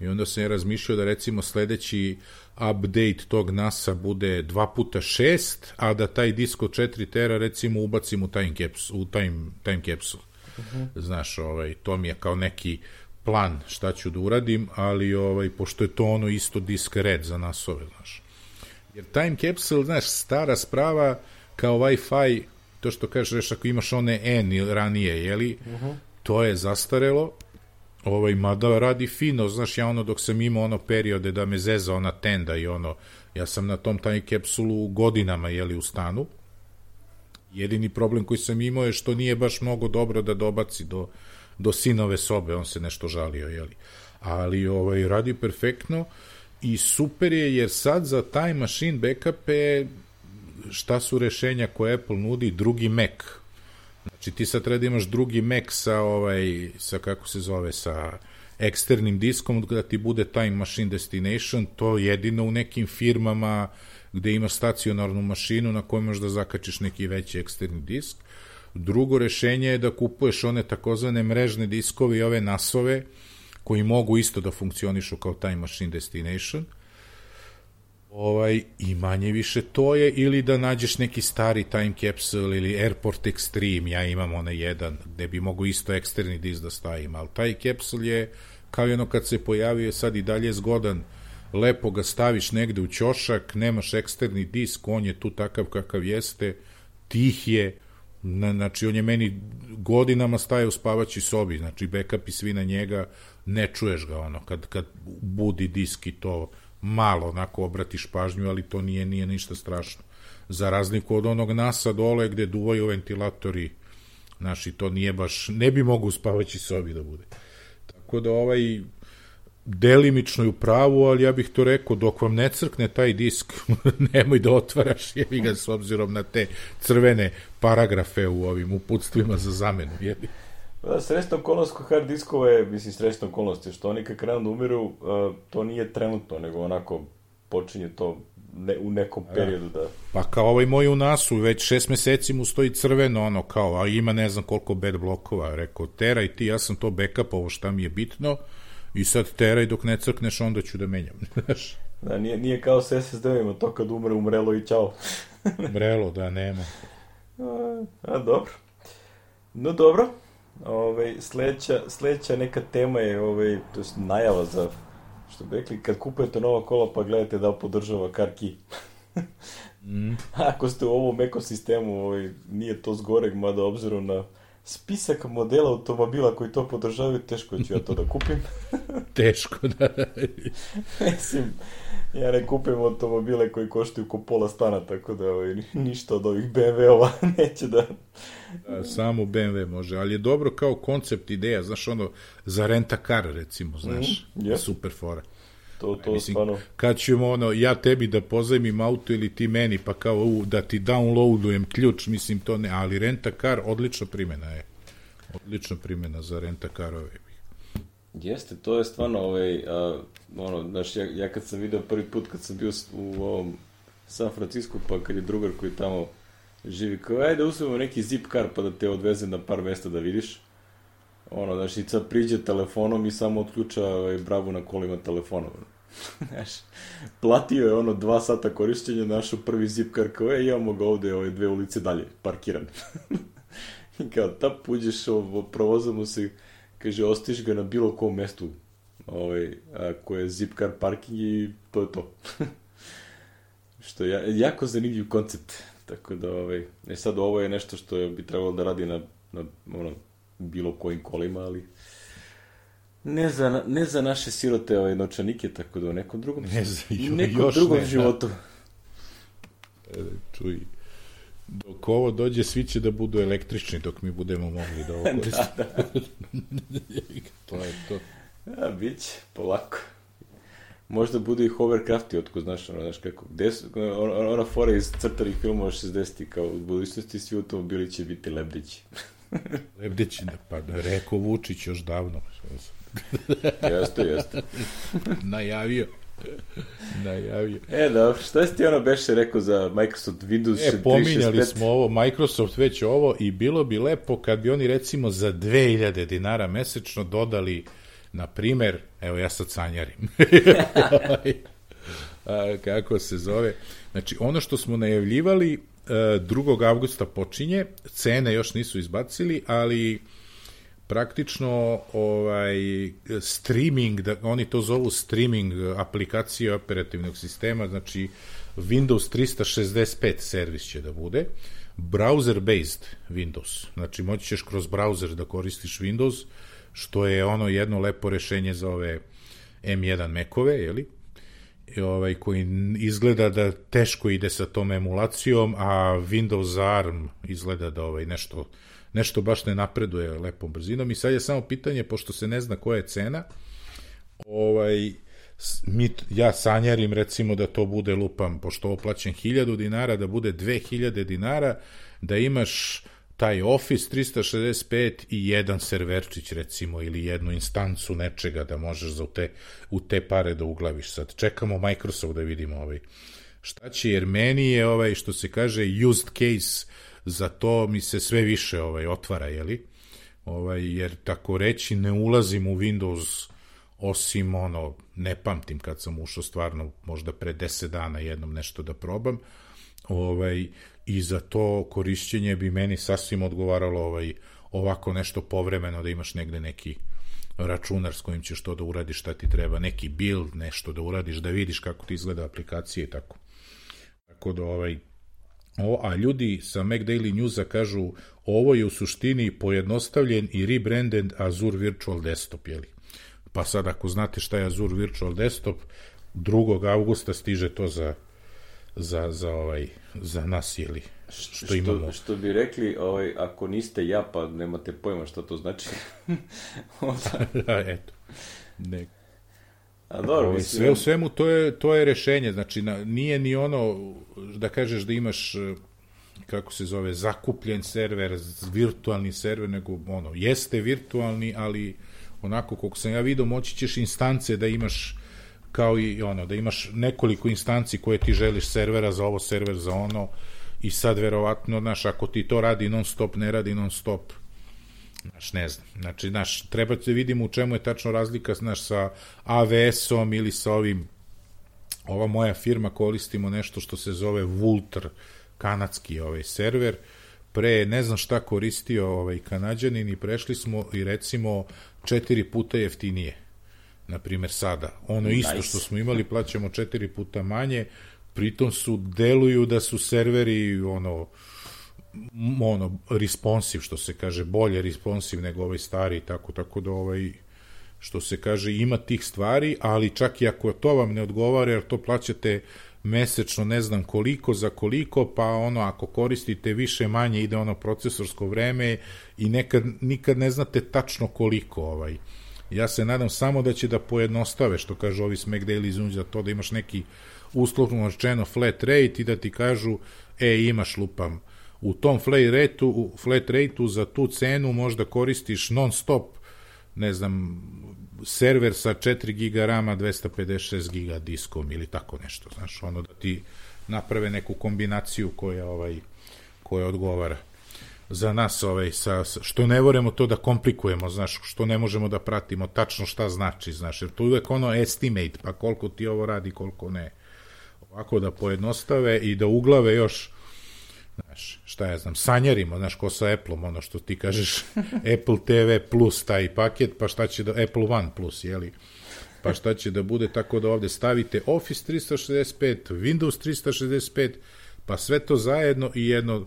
i onda sam je razmišljao da recimo sledeći update tog NASA bude 2 puta 6, a da taj disk od 4 tera recimo ubacim u time capsule, u time, time capsule. Uh -huh. Znaš, ovaj, to mi je kao neki plan šta ću da uradim, ali ovaj, pošto je to ono isto disk red za nas ove, znaš. Jer time capsule, znaš, stara sprava kao Wi-Fi, to što kažeš, ako imaš one N ranije, jeli, uh mhm. -huh. to je zastarelo, ovaj, mada radi fino, znaš, ja ono dok sam imao ono periode da me zeza ona tenda i ono, ja sam na tom time capsulu godinama, jeli, u stanu, jedini problem koji sam imao je što nije baš mnogo dobro da dobaci do do sinove sobe, on se nešto žalio, jeli. Ali ovaj, radi perfektno i super je jer sad za taj machine backupe šta su rešenja koje Apple nudi, drugi Mac. Znači ti sad treba da imaš drugi Mac sa ovaj, sa kako se zove, sa eksternim diskom da ti bude Time Machine Destination, to jedino u nekim firmama gde imaš stacionarnu mašinu na kojoj možeš da zakačiš neki veći eksterni disk Drugo rešenje je da kupuješ one takozvane mrežne diskove i ove nasove koji mogu isto da funkcionišu kao Time Machine Destination. Ovaj, I manje više to je, ili da nađeš neki stari time capsule ili Airport Extreme, ja imam onaj jedan gde bi mogu isto eksterni disk da stavim, ali taj capsule je kao ono kad se pojavio sad i dalje zgodan, lepo ga staviš negde u ćošak, nemaš eksterni disk, on je tu takav kakav jeste, tih je, na, znači on je meni godinama staje u spavaći sobi, znači backup i svi na njega, ne čuješ ga ono, kad, kad budi disk i to malo onako obratiš pažnju, ali to nije, nije ništa strašno. Za razliku od onog nasa dole gde duvaju ventilatori, znači to nije baš, ne bi mogu u spavaći sobi da bude. Tako da ovaj, delimično u pravu, ali ja bih to rekao, dok vam ne crkne taj disk, nemoj da otvaraš, jebi ga s obzirom na te crvene paragrafe u ovim uputstvima za zamenu, jebi. Da, srećna okolnost kod hard diskova je, mislim, srećna okolnost je što oni kad krenu da umiru, uh, to nije trenutno, nego onako počinje to ne, u nekom da. periodu da... Pa kao ovaj moj u nasu, već šest meseci mu stoji crveno, ono kao, a ima ne znam koliko bed blokova, rekao, teraj ti, ja sam to backup, ovo šta mi je bitno, i sad teraj dok ne crkneš, onda ću da menjam. da, nije, nije kao s SSD-ima, to kad umre, umrelo i čao. Umrelo, da, nema. A, a dobro. No dobro, Ove, ovaj, sledeća, sledeća neka tema je, ovaj, to je najava za, što bi rekli, kad kupujete nova kola pa gledajte da podržava karki. mm. Ako ste u ovom ekosistemu, ovaj, nije to zgoreg, mada obzirom na spisak modela automobila koji to podržavaju, teško ću ja to da kupim. teško, da. Mislim, ja ne kupim automobile koji koštaju ko pola stana, tako da ovaj, ništa od ovih BMW-ova neće da... da... Samo BMW može, ali je dobro kao koncept ideja, znaš ono, za renta car recimo, znaš, mm, yeah. super fora. To, to Mislim, stvarno. Kad ćemo ono, ja tebi da pozajmim auto ili ti meni, pa kao u, da ti downloadujem ključ, mislim to ne, ali renta car odlična primjena je. Odlična primjena za renta carove. Jeste, to je stvarno, ovaj, a, ono, znaš, ja, ja kad sam video prvi put, kad sam bio u ovom San Francisco, pa kad je drugar koji tamo živi, kao, ajde, uzmemo neki zip car pa da te odveze na par mesta da vidiš. Ono, znaš, i sad priđe telefonom i samo otključa ovaj, bravu na kolima telefonom. znaš, platio je ono dva sata korišćenja, našo prvi zip car, kao, e, imamo ga ovde, ove dve ulice dalje, parkiran. I kao, ta puđeš, ovo, provozamo se, kaže, ostiš ga na bilo kom mestu ovaj, a, koje je Zipcar parking i to je to. što je jako zanimljiv koncept. Tako da, ovaj, e sad ovo je nešto što bi trebalo da radi na, na ono, bilo kojim kolima, ali ne za, ne za naše sirote ovaj, novčanike, tako da u nekom drugom, ne za, jo, nekom još drugom ne, da. životu. Da. Čuj, dok ovo dođe, svi će da budu električni dok mi budemo mogli da ovo da, koristimo. da, da. to je to. A, bit će, polako. Možda budu i hovercrafti, otko znaš, ono, znaš kako, gde su, ona, ona fora iz crtanih filmova 60 kao u budućnosti svi automobili će biti lebdeći. lebdeći, pa da rekao Vučić još davno. jeste, jeste. Najavio. Najavio. E, da, šta si ti ono beše rekao za Microsoft Windows e, 365? pominjali smo ovo, Microsoft već ovo i bilo bi lepo kad bi oni recimo za 2000 dinara mesečno dodali na primer, evo ja sad sanjarim. A, kako se zove? Znači, ono što smo najavljivali 2. E, avgusta počinje, cene još nisu izbacili, ali praktično ovaj streaming, da oni to zovu streaming aplikacije operativnog sistema, znači Windows 365 servis će da bude, browser based Windows. Znači moći ćeš kroz browser da koristiš Windows, što je ono jedno lepo rešenje za ove M1 Mekove, jeli? I ovaj, koji izgleda da teško ide sa tom emulacijom, a Windows ARM izgleda da ovaj nešto nešto baš ne napreduje lepom brzinom i sad je samo pitanje, pošto se ne zna koja je cena, ovaj, mi, ja sanjarim recimo da to bude lupam, pošto oplaćen 1000 dinara, da bude 2000 dinara, da imaš taj Office 365 i jedan serverčić recimo ili jednu instancu nečega da možeš za u te, u te pare da uglaviš. Sad čekamo Microsoft da vidimo ovaj šta će, jer meni je ovaj što se kaže used case za to mi se sve više ovaj otvara, jeli? Ovaj, jer tako reći ne ulazim u Windows osim ono, ne pamtim kad sam ušao stvarno možda pre 10 dana jednom nešto da probam, ovaj, i za to korišćenje bi meni sasvim odgovaralo ovaj, ovako nešto povremeno da imaš negde neki računar s kojim ćeš to da uradiš šta ti treba, neki build, nešto da uradiš, da vidiš kako ti izgleda aplikacija i tako. Tako da ovaj, o, a ljudi sa Mac Daily Newsa kažu ovo je u suštini pojednostavljen i rebranded Azure Virtual Desktop, jeli? Pa sad ako znate šta je Azure Virtual Desktop, 2. augusta stiže to za, za, za, ovaj, za nas, jeli? Što, što, imamo. što bi rekli, ovaj, ako niste ja, pa nemate pojma šta to znači. eto. Ne. A dobro, mislim... Sve u svemu to je, to je rešenje, znači na, nije ni ono da kažeš da imaš kako se zove, zakupljen server, virtualni server, nego ono, jeste virtualni, ali onako koliko sam ja vidio, moći ćeš instance da imaš kao i ono, da imaš nekoliko instanci koje ti želiš servera za ovo, server za ono i sad verovatno, znaš, ako ti to radi non stop, ne radi non stop, znaš, ne znam, znači, znaš, treba da vidimo u čemu je tačno razlika, znaš, sa AWS-om ili sa ovim, ova moja firma koristimo nešto što se zove Vultr, kanadski ovaj server, pre ne znam šta koristio ovaj kanadjanin i prešli smo i recimo četiri puta jeftinije. Na primer sada. Ono nice. isto što smo imali plaćamo četiri puta manje, pritom su deluju da su serveri ono ono responsive što se kaže bolje responsive nego ovaj stari tako tako da ovaj što se kaže ima tih stvari ali čak i ako to vam ne odgovara jer to plaćate mesečno ne znam koliko za koliko, pa ono ako koristite više manje ide ono procesorsko vreme i nekad, nikad ne znate tačno koliko ovaj. Ja se nadam samo da će da pojednostave, što kažu ovi Smack Daily Zunđ, za to da imaš neki uslovno rečeno flat rate i da ti kažu, e, imaš lupam, u tom flat rateu, flat rateu za tu cenu možda koristiš non stop ne znam, server sa 4 giga rama, 256 giga diskom ili tako nešto, znaš, ono da ti naprave neku kombinaciju koja ovaj koja odgovara za nas ovaj sa što ne voremo to da komplikujemo, znaš, što ne možemo da pratimo tačno šta znači, znaš, jer to uvek ono estimate, pa koliko ti ovo radi, koliko ne. Ovako da pojednostave i da uglave još Znaš, šta ja znam, sanjarimo, znaš, ko sa Apple-om, ono što ti kažeš, Apple TV plus taj paket, pa šta će da, Apple One plus, jeli, pa šta će da bude, tako da ovde stavite Office 365, Windows 365, pa sve to zajedno i jedno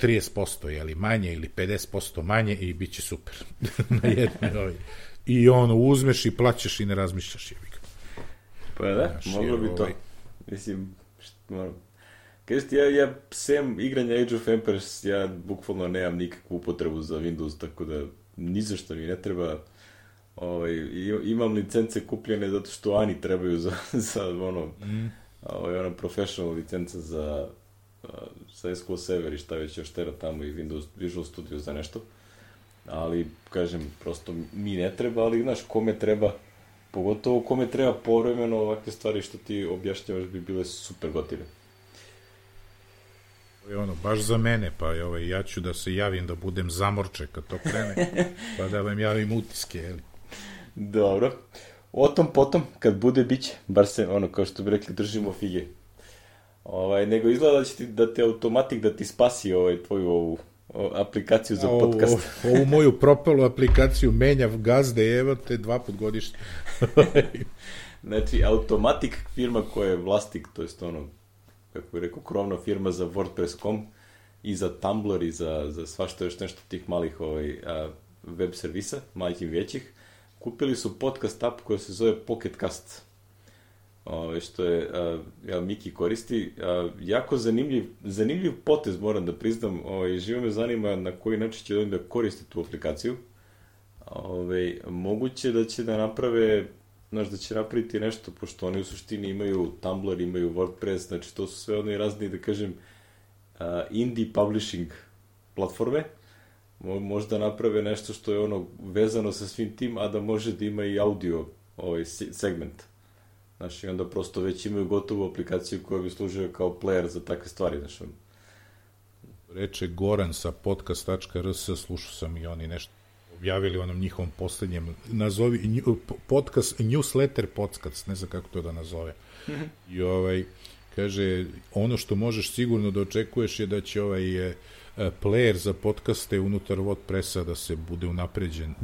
30%, jeli, manje ili 50% manje i bit će super. na jedne, ovaj. I ono, uzmeš i plaćaš i ne razmišljaš, jebi Pa da, Znaš, moglo bi to. Ovaj... Mislim, što, Kažeš ti, ja, ja sem igranja Age of Empires, ja bukvalno nemam nikakvu upotrebu za Windows, tako da ni za što mi ne treba. Ovaj, imam licence kupljene zato što Ani trebaju za, za ono, mm. ovaj, ono professional licenca za sa SQL Server i šta već još tera tamo i Windows Visual Studio za nešto. Ali, kažem, prosto mi ne treba, ali, znaš, kome treba, pogotovo kome treba povremeno ovakve stvari što ti objašnjavaš bi bile super gotive je ono, baš za mene, pa je, ovaj, ja ću da se javim da budem zamorče kad to krene, pa da vam javim utiske, jeli. Dobro. O tom potom, kad bude biće, bar se, ono, kao što bi rekli, držimo fige. Ovaj, nego izgleda da će ti, da te automatik da ti spasi ovaj, tvoju ovu o, aplikaciju za podcast. Ovu, ovu moju propalu aplikaciju menja gazde, evo te dva put godišnje. znači, Automatic firma koja je vlasnik, to je ono, kako bih rekao, krovna firma za WordPress.com i za Tumblr i za, za svašta još nešto tih malih ovaj, a, web servisa, malih i većih, kupili su podcast app koja se zove Pocketcast. Ove, ovaj, što je, a, ja, Miki koristi, a, jako zanimljiv, zanimljiv potez, moram da priznam, ovaj, živo me zanima na koji način će da koriste tu aplikaciju. Ove, ovaj, moguće da će da naprave znaš, da će napraviti nešto, pošto oni u suštini imaju Tumblr, imaju WordPress, znači to su sve oni razni, da kažem, uh, indie publishing platforme, Mo, možda naprave nešto što je ono vezano sa svim tim, a da može da ima i audio ovaj segment. Znači, onda prosto već imaju gotovu aplikaciju koja bi služila kao player za takve stvari, znači, reče Goran sa podcast.rs, slušao sam i oni nešto objavili onom njihovom poslednjem, nazovi, podcast, newsletter podcast, ne znam kako to da nazove. I ovaj, kaže, ono što možeš sigurno da očekuješ je da će ovaj e, e, player za podcaste unutar WordPressa da se bude unapređen.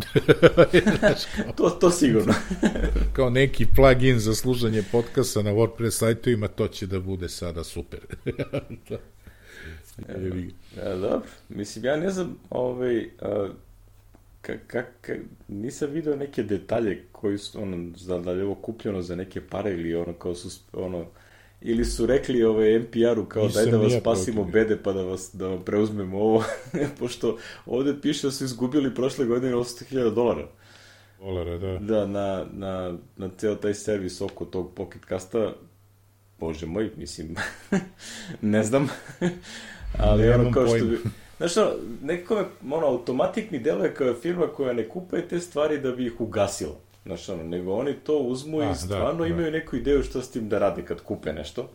to, to sigurno. kao neki plugin za služanje podcasta na WordPress sajtovima, to će da bude sada super. da. Ja, dobro. Mislim, ja ne znam, ovaj, a, ka, ka, nisam video neke detalje koji su, ono, da li je ovo kupljeno za neke pare ili ono, kao su, ono, ili su rekli ovaj NPR-u kao Nisam daj da vas spasimo protiv. bede pa da vas da vam preuzmemo ovo, pošto ovde piše da su izgubili prošle godine 800.000 dolara. Dolara, da. Da, na, na, na ceo taj servis oko tog Pocket Casta, bože moj, mislim, ne znam, ali Nemam ono kao što bi, Znaš, ono, nekako me, ono, automatik mi deluje kao firma koja ne kupuje te stvari da bi ih ugasila. Znaš, ono, nego oni to uzmu A, i da, stvarno da, imaju da. neku ideju što s tim da rade kad kupe nešto.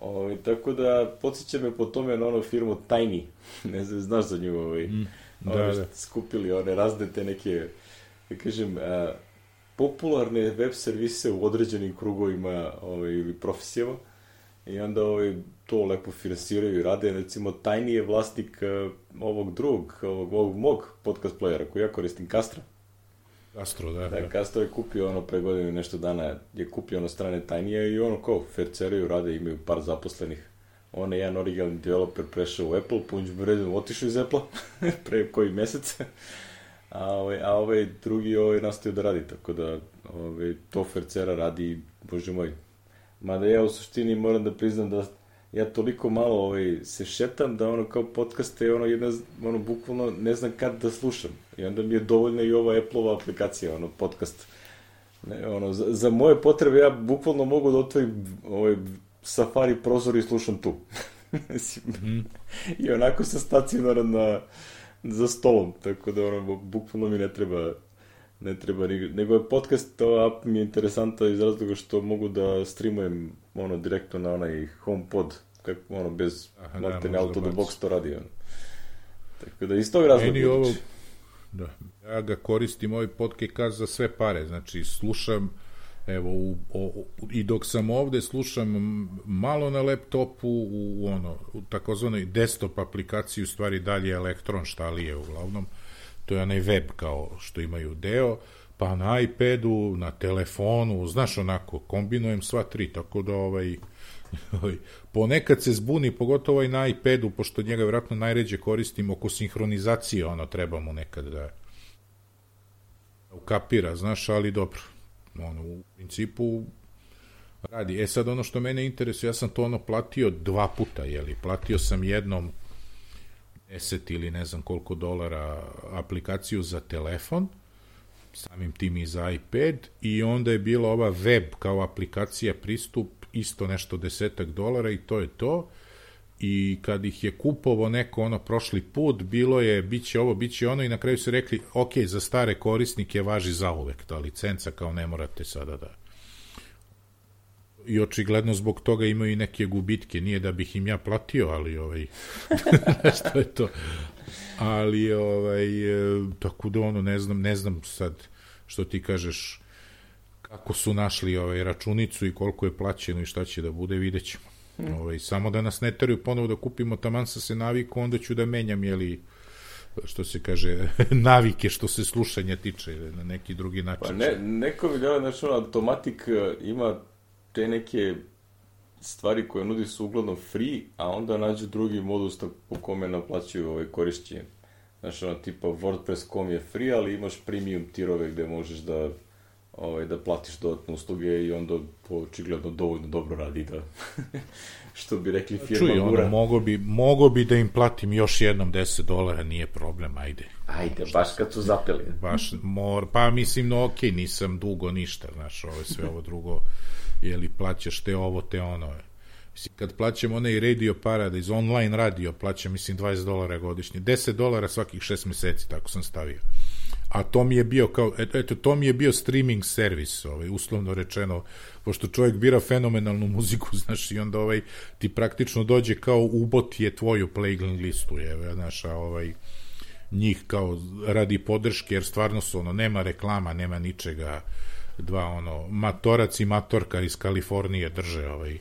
O, ovaj, tako da, podsjeća me po tome na onu firmu Tiny. ne znam, znaš za nju, ovaj, mm, da, ono, da. skupili one razne te neke, da kažem, a, popularne web servise u određenim krugovima ovaj, ili profesijama. I onda ovaj, to lepo finansiraju i rade. Recimo, Tiny je vlasnik uh, ovog drugog, ovog, ovog mog podcast playera koji ja koristim, Castra. Castro, da. Da, Castro je kupio ono pre godine nešto dana, je kupio ono strane Tiny i ono kao, ferceraju, rade, imaju par zaposlenih. On je jedan originalni developer prešao u Apple, punć redom otišao iz Apple pre koji mesec. a, ovaj, a ovaj drugi ovaj nastavio da radi, tako da ovaj, to Fercera radi, bože moj. Mada ja u suštini moram da priznam da ja toliko malo ovaj, se šetam da ono kao podcaste ono jedna, ono bukvalno ne znam kad da slušam. I onda mi je dovoljna i ova Apple-ova aplikacija, ono podcast. Ne, ono, za, za moje potrebe ja bukvalno mogu da otvorim ovaj Safari prozor i slušam tu. mm. I onako sa stacionaran na, za stolom, tako da ono, bukvalno mi ne treba ne treba ni, nego je podcast, to app mi je interesanta iz razloga što mogu da streamujem ono direktno na onaj HomePod, kako ono bez Aha, da, auto da box to radi ono. Tako da iz tog razloga. Meni ovo, da, ja ga koristim ovaj podcast za sve pare, znači slušam evo u, o, i dok sam ovde slušam malo na laptopu u, u ono u takozvanoj desktop aplikaciji u stvari dalje elektron šta li je uglavnom to je onaj web kao što imaju deo, pa na iPadu, na telefonu, znaš onako, kombinujem sva tri, tako da ovaj, ovaj ponekad se zbuni, pogotovo i na iPadu, pošto njega vjerojatno najređe koristim oko sinhronizacije, ono, treba mu nekad da ukapira, znaš, ali dobro, ono, u principu radi. E sad ono što mene interesuje, ja sam to ono platio dva puta, jeli, platio sam jednom 10 ili ne znam koliko dolara aplikaciju za telefon, samim tim i za iPad i onda je bila ova web kao aplikacija pristup isto nešto desetak dolara i to je to. I kad ih je kupovo neko ono prošli put, bilo je biće ovo, biće ono i na kraju su rekli ok, za stare korisnike važi zauvek ta licenca kao ne morate sada da i očigledno zbog toga imaju i neke gubitke, nije da bih im ja platio, ali ovaj, što je to. Ali, ovaj, e, tako da ono, ne znam, ne znam sad što ti kažeš, kako su našli ovaj računicu i koliko je plaćeno i šta će da bude, vidjet ćemo. Hmm. Ovaj, samo da nas ne teraju ponovo da kupimo taman sa se naviku, onda ću da menjam, jeli, što se kaže, navike što se slušanja tiče na neki drugi način. Pa ne, neko mi gleda, znači, automatik e, ima te neke stvari koje nudi su uglavnom free, a onda nađu drugi modus po kome naplaćuju ovaj korišćenje. Znaš, ono, tipa WordPress.com je free, ali imaš premium tirove gde možeš da ovaj, da platiš dodatne usluge i onda to očigledno dovoljno dobro radi da što bi rekli firma Čuj, ono, mogo bi, mogo bi da im platim još jednom 10 dolara, nije problem, ajde. Ajde, baš kad su zapeli. Baš, mor, pa mislim, no okej, okay, nisam dugo ništa, znaš, ovo sve ovo drugo jeli plaćaš te ovo, te ono. Mislim, kad plaćam onaj Radio Paradise, online radio, plaćam, mislim, 20 dolara godišnje. 10 dolara svakih 6 meseci, tako sam stavio. a to mi je bio kao, eto, to mi je bio streaming servis, ovaj, uslovno rečeno, pošto čovjek bira fenomenalnu muziku, znaš, i onda ovaj, ti praktično dođe kao ubot je tvoju playlist listu, je, znaš, a ovaj, njih kao radi podrške, jer stvarno su, ono, nema reklama, nema ničega, dva ono matorac i matorka iz Kalifornije drže ovaj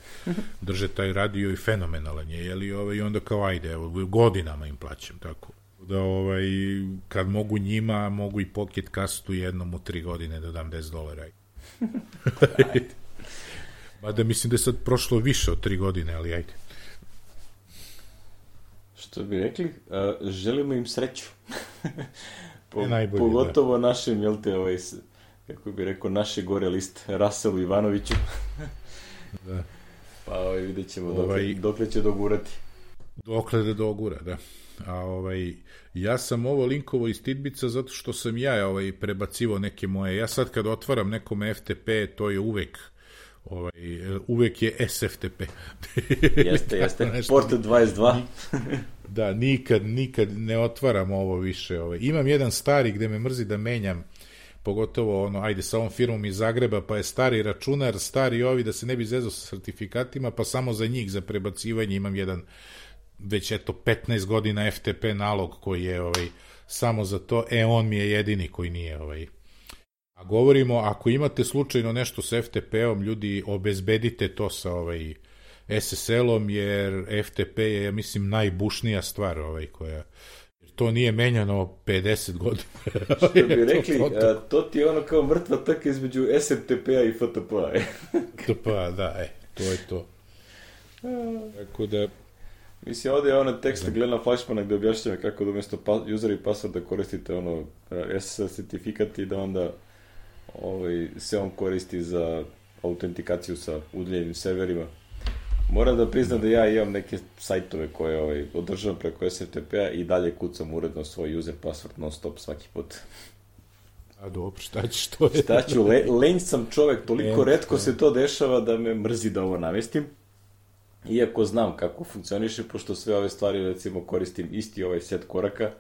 drže taj radio i fenomenalan je je li ovaj onda kao ajde evo godinama im plaćam tako da ovaj kad mogu njima mogu i pocket kastu jednom u tri godine da dam 10 dolara Mada mislim da je sad prošlo više od tri godine, ali ajde. Što bi rekli, uh, želimo im sreću. po, najbolje, pogotovo da. našim, jel te, ovaj, kako bi rekao, naše gore list, Raselu Ivanoviću. da. Pa ovaj, vidjet ćemo ovaj, dokle će dogurati. Dokle da dogura, da. A ovaj, ja sam ovo linkovo iz Tidbica zato što sam ja ovaj, prebacivo neke moje, ja sad kad otvaram nekom FTP, to je uvek ovaj, uvek je SFTP. jeste, jeste, port 22. da, nikad, nikad ne otvaram ovo više. Ovaj. Imam jedan stari gde me mrzi da menjam pogotovo ono, ajde sa ovom firmom iz Zagreba, pa je stari računar, stari ovi, da se ne bi zezao sa sertifikatima, pa samo za njih, za prebacivanje imam jedan već eto 15 godina FTP nalog koji je ovaj samo za to, e on mi je jedini koji nije ovaj. A govorimo, ako imate slučajno nešto s FTP-om, ljudi, obezbedite to sa ovaj SSL-om, jer FTP je, ja mislim, najbušnija stvar ovaj, koja to nije menjano 50 godina. Što bi rekli, to, to, to. ti je ono kao mrtva trka između SMTP-a i FTP-a. FTP-a, da, e, to je to. Tako da... Mislim, ovde je ono tekst Glena Flashmana gde objašnjava kako da umesto pa, user i da koristite ono SSL certifikat i da onda ovaj, se on koristi za autentikaciju sa udaljenim serverima. Moram da priznam da ja imam neke sajtove koje ovaj, održavam preko SFTP-a i dalje kucam uredno svoj user password non stop svaki put. A dobro, šta ćeš to je? Šta ću, le, lenj sam čovek, toliko e, redko se to dešava da me mrzi da ovo namestim. Iako znam kako funkcioniše, pošto sve ove stvari recimo koristim isti ovaj set koraka,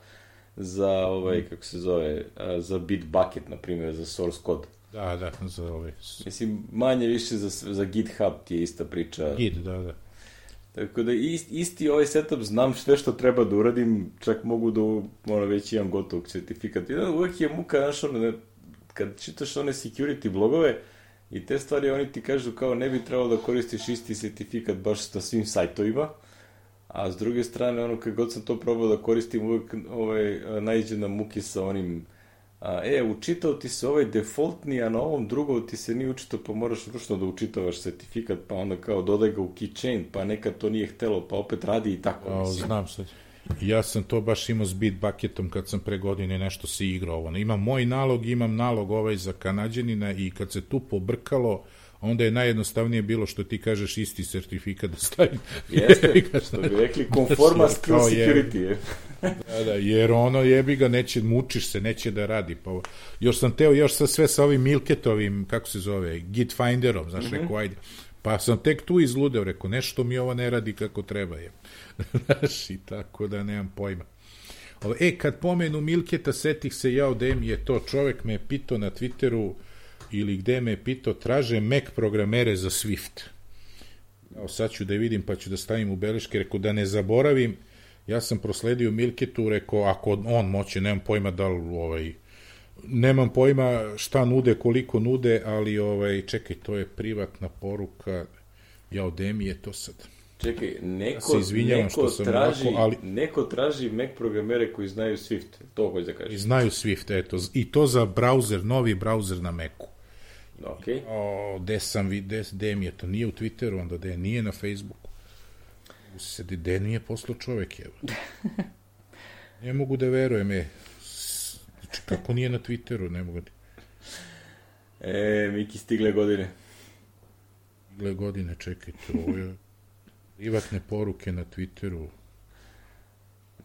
za ovaj, kako se zove, za Bitbucket, na primjer, za source code. Da, da, za ovaj. Mislim, manje više za, za GitHub ti je ista priča. Git, da, da. Tako da ist, isti ovaj setup znam sve što treba da uradim, čak mogu da ono, već imam gotov certifikat. I da, uvek je muka, znaš, ono, kad čitaš one security blogove i te stvari, oni ti kažu kao ne bi trebalo da koristiš isti certifikat baš na svim sajtovima, A s druge strane, ono, kad god sam to probao da koristim, uvek ovaj, najđe na muki sa onim a, e, učitao ti se ovaj defaultni, a na ovom drugom ti se nije učitao, pa moraš ručno da učitavaš sertifikat, pa onda kao dodaj ga u keychain, pa nekad to nije htelo, pa opet radi i tako. A, znam sad. Ja sam to baš imao s Bitbucketom kad sam pre godine nešto se igrao. Ono. Imam moj nalog, imam nalog ovaj za Kanadjanina i kad se tu pobrkalo, onda je najjednostavnije bilo što ti kažeš isti sertifikat da stavim. Jeste, što bi rekli, conforma skill security. Je. da, da, jer ono jebi ga, neće, mučiš se, neće da radi. Pa, još sam teo, još sa sve sa ovim Milketovim, kako se zove, Git Finderom, znaš, mm -hmm. rekao, ajde. Pa sam tek tu izludeo, rekao, nešto mi ovo ne radi kako treba je. znaš, i tako da nemam pojma. E, kad pomenu Milketa, setih se ja od je to, čovek me je pitao na Twitteru, ili gde me je pitao, traže Mac programere za Swift. Evo sad ću da vidim pa ću da stavim u beleške, rekao da ne zaboravim, ja sam prosledio Milketu, rekao ako on moće, nemam pojma da li ovaj, nemam pojma šta nude, koliko nude, ali ovaj, čekaj, to je privatna poruka, ja od je to sad. Čekaj, neko, ja neko, što sam traži, ovako, ali... neko traži Mac programere koji znaju Swift, to hoće da kažeš. Znaju Swift, eto, i to za browser, novi browser na Macu. Ok. O, gde sam vidio, gde mi je to, nije u Twitteru, onda gde nije na Facebooku. Se, gde nije poslao čovek, evo. ne mogu da verujem, je. Znači, kako nije na Twitteru, ne mogu da... E, Miki, stigle godine. Stigle godine, čekaj, to je privatne poruke na Twitteru.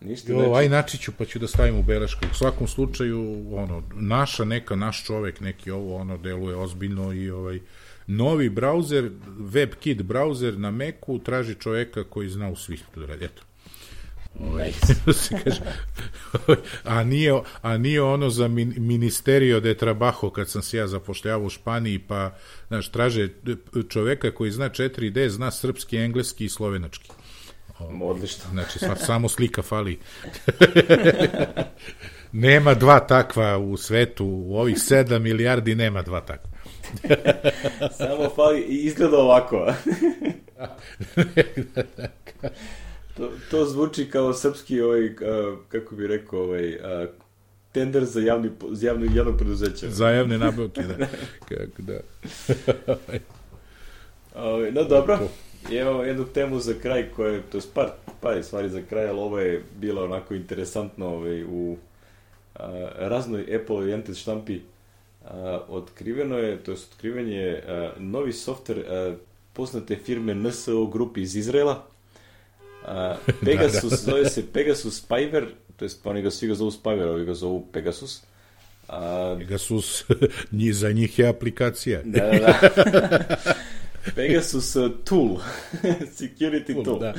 Ništa jo, aj naći ću pa ću da stavim u belešku. U svakom slučaju, ono, naša neka, naš čovek neki ovo, ono, deluje ozbiljno i ovaj, novi brauzer, WebKit brauzer na Macu traži čoveka koji zna u Swiftu da radi. Eto. Nice. se kaže, a, nije, a nije ono za min, ministerio de trabajo kad sam se ja zapošljavao u Španiji, pa znaš, traže čoveka koji zna 4D, zna srpski, engleski i slovenački. Odlično. Znači, samo slika fali. nema dva takva u svetu, u ovih 7 milijardi nema dva takva. samo fali i izgleda ovako. to, to zvuči kao srpski ovaj, kako bi rekao, ovaj, tender za javni, za javno, javno preduzeće. Za javne nabavke, da. Kako da. Ovaj, no dobro, imamo jednu temu za kraj koja je, to je par, par stvari za kraj, ali ovo je bilo onako interesantno ovaj, u a, raznoj Apple oriented štampi a, otkriveno je, to je otkriven je a, novi softver a, poznate firme NSO grupi iz Izrela. Pegasus, da, da. zove se Pegasus Spyver, to jest oni ga svi ga zovu Spyver, ovi ga zovu Pegasus. A, Pegasus, njih, za njih je aplikacija. Da, da, da. Pegasus uh, Tool, security tool. tool. Da.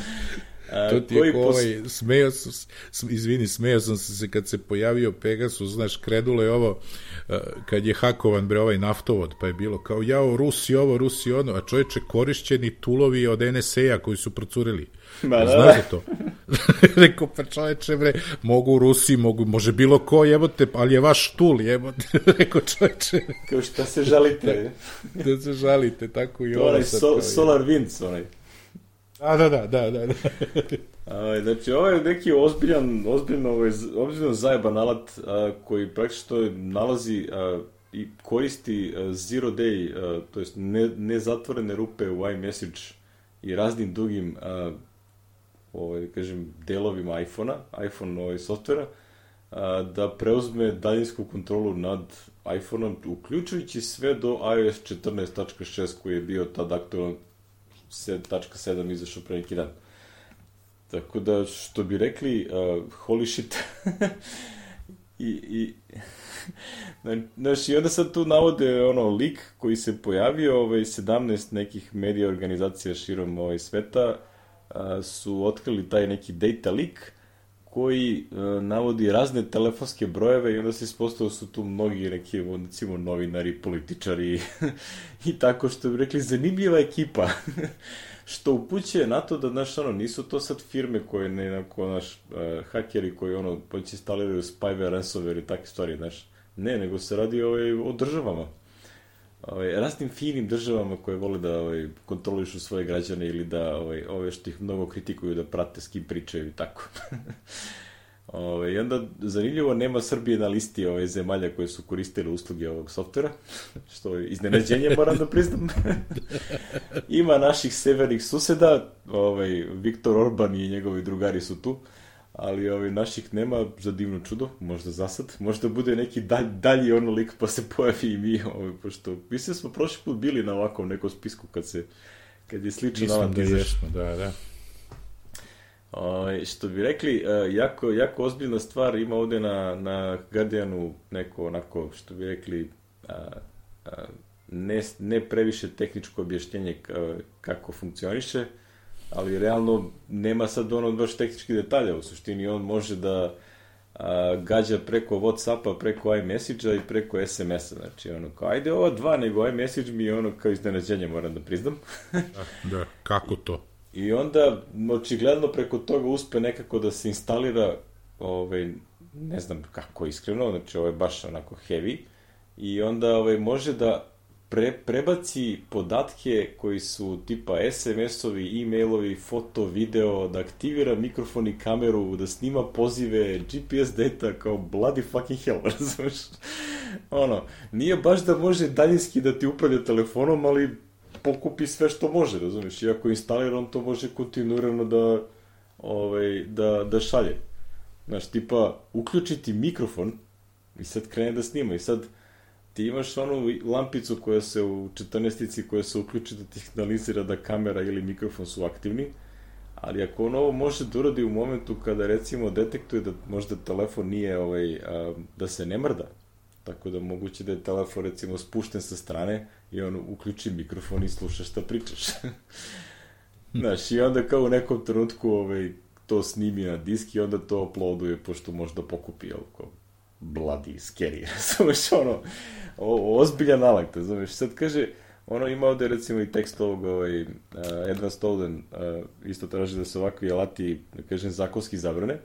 To ti je ko ovaj, smeo sam, izvini, smeo sam se kad se pojavio Pegasus, znaš, kredulo je ovo, kad je hakovan bre ovaj naftovod, pa je bilo kao, jao, Rusi ovo, Rusi ono, a čovječe, korišćeni tulovi od NSA-a koji su procurili. Ma, da, Znaš da. to? Rekao, pa čoveče, bre, mogu Rusi, mogu, može bilo ko, jebote, ali je vaš tul, jebote. Rekao, čoveče. Kao šta se žalite? da, da se žalite, tako i ovo. To onaj so, Solar Winds, onaj. A, da, da, da, da. da. A, znači, ovo je neki ozbiljan, ozbiljno, ovaj, ozbiljno zajeban alat a, koji praktično nalazi a, i koristi a, zero day, a, to jest ne, nezatvorene rupe u iMessage i raznim drugim a, ovaj, da kažem, delovima iPhona, iPhone ovaj, softvera, a, da preuzme daljinsku kontrolu nad iPhoneom, uključujući sve do iOS 14.6 koji je bio tad aktualan 7.7 izašao pre neki dan. Tako da, što bi rekli, uh, holy shit. I, i, Znaš, i onda sad tu navode ono lik koji se pojavio, ovaj, 17 nekih medija organizacija širom ovaj, sveta a, su otkrili taj neki data leak koji a, navodi razne telefonske brojeve i onda se ispostavio da su tu mnogi neki, recimo, novinari, političari i tako što bi rekli, zanimljiva ekipa. što upućuje na to da, znaš, ono, nisu to sad firme koje, ne, onako, znaš, uh, hakeri koji, ono, poći instaliraju spyware, ransomware i takve stvari, znaš, ne, nego se radi ovaj, o državama. Ovaj, raznim finim državama koje vole da ovaj, kontrolišu svoje građane ili da ovaj, ove što ih mnogo kritikuju da prate s kim pričaju i tako. Ove, I onda, zanimljivo, nema Srbije na listi ove zemalja koje su koristile usluge ovog softvera, što je iznenađenje, moram da priznam. Ima naših severnih suseda, ovaj, Viktor Orban i njegovi drugari su tu, ali ovaj, naših nema za divno čudo, možda za sad, možda bude neki dalj, dalji ono lik pa se pojavi i mi, ovaj, pošto mislim smo prošli put bili na ovakvom nekom spisku kad se kad je slično na da jesmo, da, da. O, što bi rekli, uh, jako, jako ozbiljna stvar ima ovde na, na Guardianu neko onako, što bi rekli, uh, uh, ne, ne previše tehničko objašnjenje kako funkcioniše, ali realno nema sad ono baš tehničkih detalja, u suštini on može da a, gađa preko Whatsappa, preko iMessage-a i preko SMS-a, znači ono kao ajde ova dva, nego iMessage mi je ono kao iznenađenje, moram da priznam. da, da, kako to? I onda, očigledno, preko toga uspe nekako da se instalira, ovaj, ne znam kako iskreno, znači ovo je baš onako heavy, i onda ovaj, može da pre, prebaci podatke koji su tipa SMS-ovi, e-mailovi, foto, video, da aktivira mikrofon i kameru, da snima pozive, GPS data kao bloody fucking hell, razumeš? ono, nije baš da može daljinski da ti upravlja telefonom, ali pokupi sve što može, razumeš? I ako instalira, on to može kontinuirano da, ovaj, da, da šalje. Znaš, tipa, uključiti mikrofon i sad krene da snima i sad ti imaš onu lampicu koja se u 14 koja se uključi da ti signalizira da kamera ili mikrofon su aktivni, ali ako on ovo može da uradi u momentu kada recimo detektuje da možda telefon nije ovaj, a, da se ne mrda, tako da moguće da je telefon recimo spušten sa strane i on uključi mikrofon i sluša šta pričaš. Znaš, i onda kao u nekom trenutku ovaj, to snimi na disk i onda to uploaduje pošto može da pokupi, kao bloody scary, razumeš, ono, o, ozbiljan alat, razumeš, sad kaže, ono ima ovde recimo i tekst ovog, ovaj, uh, Edward Stolden uh, isto traži da se ovakvi alati, da kažem, zakonski zabrane,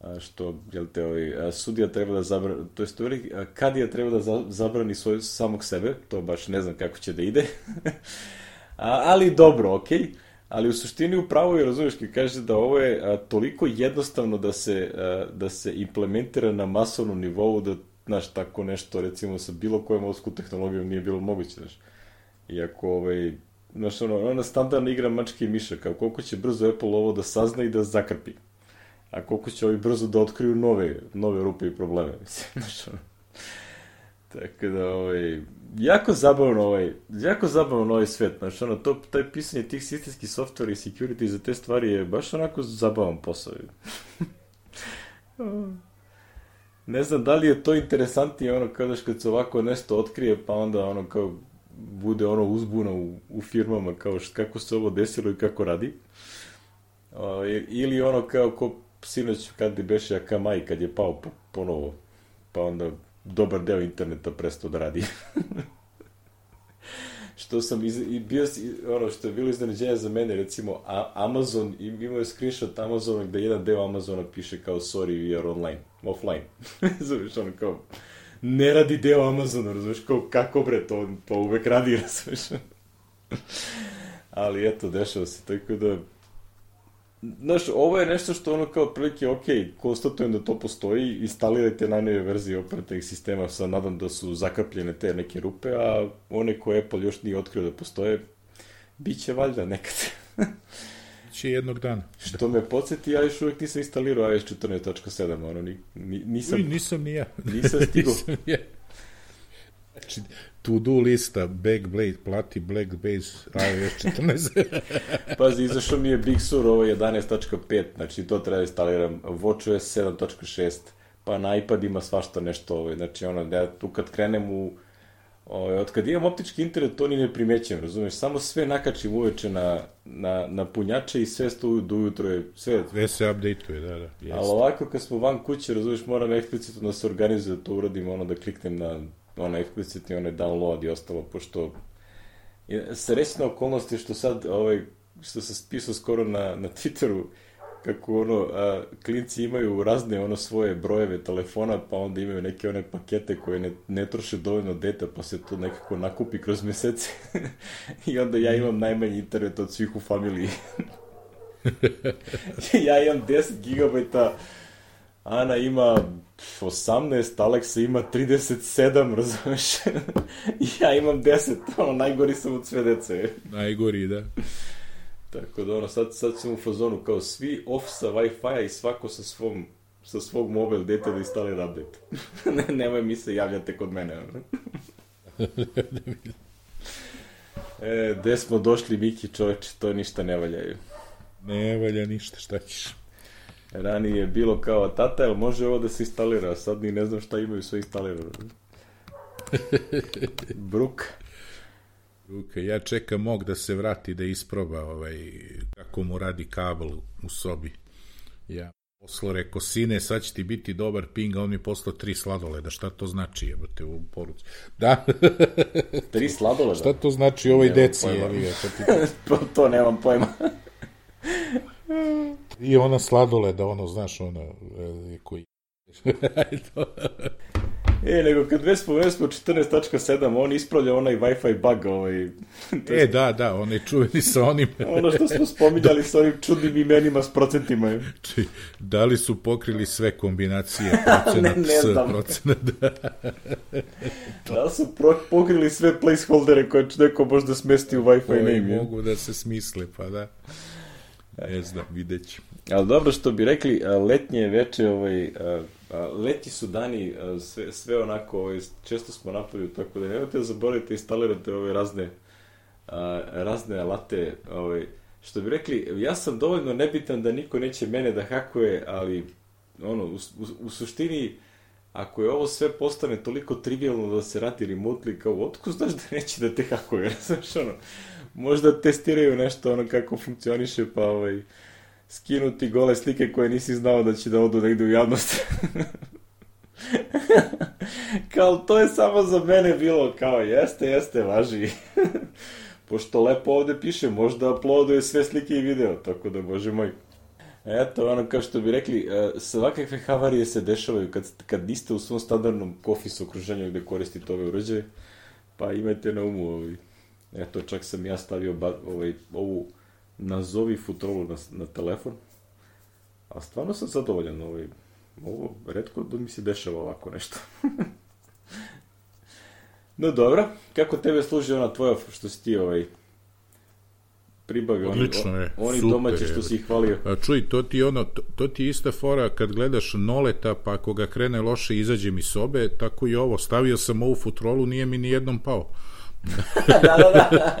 a, što, jel te, ovaj, sudija treba da zabrani, to je stvari, kadija treba da za, zabrani svoj, samog sebe, to baš ne znam kako će da ide, a, ali dobro, okej, okay ali u suštini upravo je razumiješ kad kaže da ovo je a, toliko jednostavno da se, a, da se implementira na masovnom nivou da, znaš, tako nešto, recimo, sa bilo kojom osku tehnologijom nije bilo moguće, znaš. Iako, ovaj, znaš, ono, ona standardna igra mačke i miša, kao koliko će brzo Apple ovo da sazna i da zakrpi. A koliko će ovi brzo da otkriju nove, nove rupe i probleme, mislim, znaš, ono. Tako da, ovaj, jako zabavno ovaj, jako zabavno ovaj svet, znači ono, to, taj pisanje tih sistemskih softvera i security za te stvari je baš onako zabavan posao. ne znam da li je to interesantnije ono kada kad se ovako nešto otkrije pa onda ono kao bude ono uzbuna u, u firmama kao št, kako se ovo desilo i kako radi. O, ili ono kao ko sinoć kad bi beše Akamai kad je pao ponovo pa onda dobar deo interneta prestao da radi. što sam iz, i bio, ono što je bilo iznenađenje za mene, recimo a, Amazon, imao je screenshot Amazona gde jedan deo Amazona piše kao sorry, we are online, offline. Zoveš, ono kao, ne radi deo Amazona, razumeš, kao kako bre, to, to uvek radi, razumeš. Ali eto, dešava se, tako da Znaš, ovo je nešto što ono kao prilike, ok, konstatujem da to postoji, instalirajte najnove verzije operativnih sistema, sa nadam da su zakrpljene te neke rupe, a one koje Apple još nije otkrio da postoje, bit će valjda nekad. će jednog dana. Što me podsjeti, ja još uvijek nisam instalirao iOS 14.7, ono, ni, ni, nisam... Uj, nisam ni ja. Nisam stigao. nisam ja. Znači, to-do lista, Backblade, plati Blackbase, iOS 14. Pazi, izašao mi je Big Sur, ovo je 11.5, znači to treba da instaliram, WatchOS 7.6, pa na iPad ima svašta nešto, ovaj, znači ono, ja tu kad krenem u, ovaj, od kad imam optički internet, to ni ne primećem, razumeš, samo sve nakačim uveče na, na, na punjače i sve sto do ujutro je, sve... Sve se update-uje, da, da. Jest. Ali ovako, kad smo van kuće, razumeš, moram eksplicitno da se organizuje, da to uradim, ono, da kliknem na ono eksplicitni onaj download i ostalo, pošto srećna okolnost je što sad, ovaj, što se pisao skoro na, na Twitteru, kako ono, a, klinci imaju razne ono svoje brojeve telefona, pa onda imaju neke one pakete koje ne, ne troše dovoljno deta, pa se to nekako nakupi kroz mesece. I onda ja imam najmanji internet od svih u familiji. ja imam 10 gigabajta Ana ima 18, Aleksa ima 37, razumeš? Ja imam 10, ono, najgori sam od sve dece. Najgori, da. Tako da, ono, sad, sad sam u fazonu kao svi off sa Wi-Fi-a i svako sa svom sa svog mobil deta da instalira update. ne, nemoj mi se javljate kod mene. E, gde smo došli, Miki, čoveče, to ništa ne valjaju. Ne valja ništa, šta ćeš? Ranije je bilo kao, tata, jel može ovo da se instalira? Sad ni ne znam šta imaju sve instalirano. Bruk. Bruk, ja čekam mog da se vrati da isproba ovaj, kako mu radi kabel u sobi. Ja poslo reko, sine, sad će ti biti dobar ping, a on mi poslao tri sladoleda. Šta to znači, jebote, u poruci? Da. tri sladoleda? Šta to znači ovoj deci? Je, to, to nemam pojma. I ona sladoleda, ono, znaš, ono, e, koji... e, nego kad već spomenuli smo 14.7, on ispravlja onaj Wi-Fi bug, ovaj... e, da, da, onaj čuveni sa onim... ono što smo spominjali sa onim čudnim imenima s procentima. Či, da li su pokrili sve kombinacije procenat ne, ne s procenat da. da su pro, pokrili sve placeholdere koje neko možda smesti u Wi-Fi name. Mogu da se smisle, pa da. Ne znam, vidjet ću. Ali dobro što bi rekli, letnje veče, ovaj, leti su dani, sve, sve onako, ovaj, često smo napolju, tako da nemojte da zaboravite instalirate ove razne, razne alate, ovaj, što bi rekli, ja sam dovoljno nebitan da niko neće mene da hakuje, ali ono, u, u, u suštini, ako je ovo sve postane toliko trivialno da se radi remotely, kao otko znaš da neće da te hakuje, znaš ono, možda testiraju nešto ono kako funkcioniše, pa ovaj, skinuti gole slike koje nisi znao da će da odu negde u javnost. kao, to je samo za mene bilo, kao, jeste, jeste, važi. Pošto lepo ovde piše, možda uploaduje sve slike i video, tako da, bože moj. Eto, ono, kao što bi rekli, e, svakakve havarije se dešavaju kad, kad niste u svom standardnom kofis okruženju gde koristite ove uređaje, pa imajte na umu ovaj. Eto, čak sam ja stavio ba, ovaj, ovu nazovi futrolu na, na telefon, a stvarno sam zadovoljan, ovaj, ovo, redko da mi se dešava ovako nešto. no dobro, kako tebe služi ona tvoja, što si ti ovaj, pribavio. Odlično oni, je. Oni super domaći što si ih hvalio. A čuj, to ti, ono, to, to ti ista fora kad gledaš Noleta, pa ako ga krene loše, izađe mi sobe, tako i ovo. Stavio sam ovu futrolu, nije mi ni jednom pao. Da, da, da.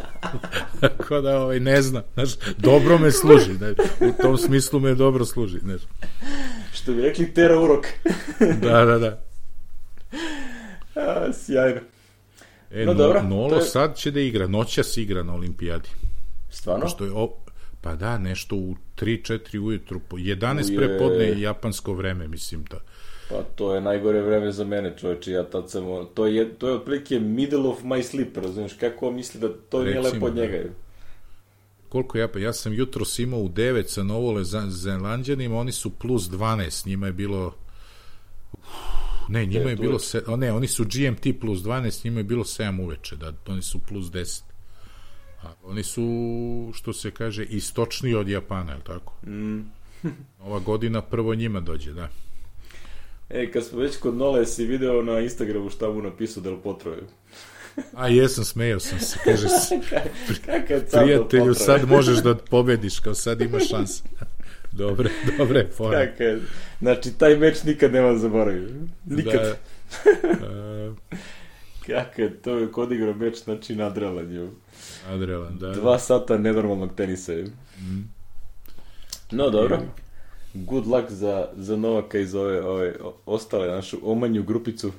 Tako da, ovaj, ne znam, znaš, dobro me služi, ne, u tom smislu me dobro služi, znaš. Što bi rekli, tera urok. da, da, da. A, sjajno. E, no, no, dobro, Nolo je... sad će da igra, noćas igra na olimpijadi. Stvarno? Što je, o, pa da, nešto u 3-4 ujutru, 11 Uje... prepodne japansko vreme, mislim da. Pa to je najgore vreme za mene, čoveče, ja tad sam, to je, to je otprilike middle of my sleep, razumiješ, kako misli da to Recimo, nije lepo od njega. Da. Koliko ja, pa ja sam jutro imao u 9 sa Novole Zelandjanima, oni su plus 12, njima je bilo ne, njima je bilo se, ne, oni su GMT plus 12, njima je bilo 7 uveče, da, oni su plus 10. A oni su, što se kaže, istočniji od Japana, je li tako? Mm. Ova godina prvo njima dođe, da. E, kad smo već kod Nole, si video na Instagramu šta mu napisao Del Potro je. A jesam, smejao sam se, kaže prijatelju, sad možeš da pobediš, kao sad imaš šanse. Dobre, dobre, fora. Kaka, znači, taj meč nikad nema zaboravio. Nikad. Da. Uh... Kaka, to je kod igra meč, znači nadrelan je. Nadrelan, da. Dva sata nenormalnog tenisa je. Mm. No, dobro. Good luck za, za Novaka i za ove, ove ostale našu omanju grupicu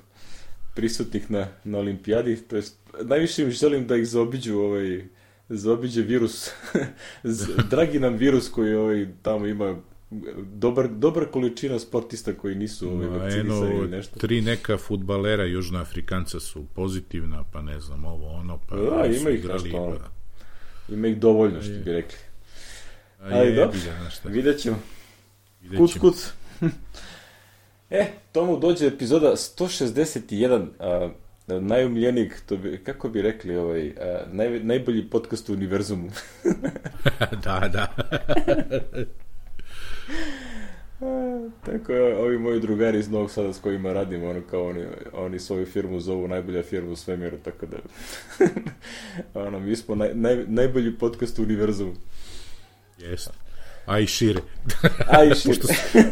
prisutnih na, na olimpijadi. To jest, najviše im želim da ih zaobiđu ovaj, zaobiđe virus. Dragi nam virus koji ovaj, tamo ima dobar, dobra količina sportista koji nisu ovaj, vakcinisani ili nešto. Tri neka futbalera južnoafrikanca su pozitivna, pa ne znam, ovo ono, pa da, ima ih igrali, nešto, pa... ima ih dovoljno, što bi rekli. Ali dobro, vidjet ćemo. Kuc, kuc. e, tomu dođe epizoda 161, a, najumljenijeg, to bi, kako bi rekli, ovaj, a, naj, najbolji podcast u univerzumu. da, da. A, tako je, ovi moji drugari iz Novog Sada s kojima radim, ono kao oni, oni svoju firmu zovu najbolja firma u svemiru, tako da ono, mi smo naj, naj, najbolji podcast u univerzumu. Jeste. A i šire. A i šire. pošto,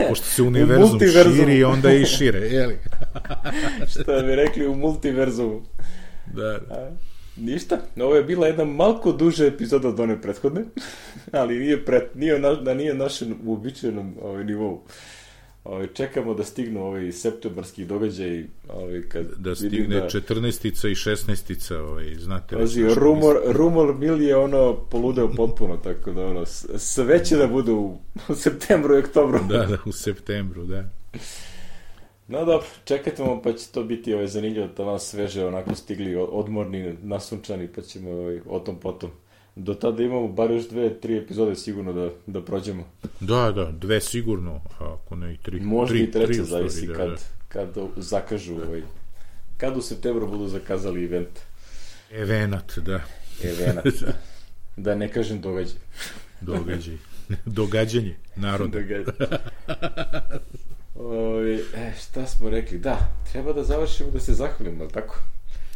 pošto se univerzum širi, onda i šire, jeli? Što bi rekli u multiverzumu. Da. A, ništa, ovo je bila jedna malko duža epizoda od one prethodne, ali nije, pret, nije, na, nije našem uobičajenom ovaj, nivou. Ovaj, čekamo da stignu ovaj septembarski događaj ovaj, kad da stigne da... 14 i 16 ovaj, znate Pazi, rumor, rumor mil je ono poludeo potpuno tako da ono sve će da bude u, u septembru i oktobru. Da, da, u septembru, da. No dobro, čekajte pa će to biti ovaj, zanimljivo da nas sveže onako stigli odmorni, nasunčani pa ćemo ovaj, o tom potom do tada imamo bar još dve, tri epizode sigurno da, da prođemo. Da, da, dve sigurno, ako ne i tri. Možda tri, i treće, tri zavisi da, kad, da. kad zakažu, ovaj, kad u septembru budu zakazali event. Evenat, da. Evenat, da. Da ne kažem događaj. događaj. Događanje naroda. Događaj. Ovi, e, šta smo rekli? Da, treba da završimo da se zahvalimo, ali tako?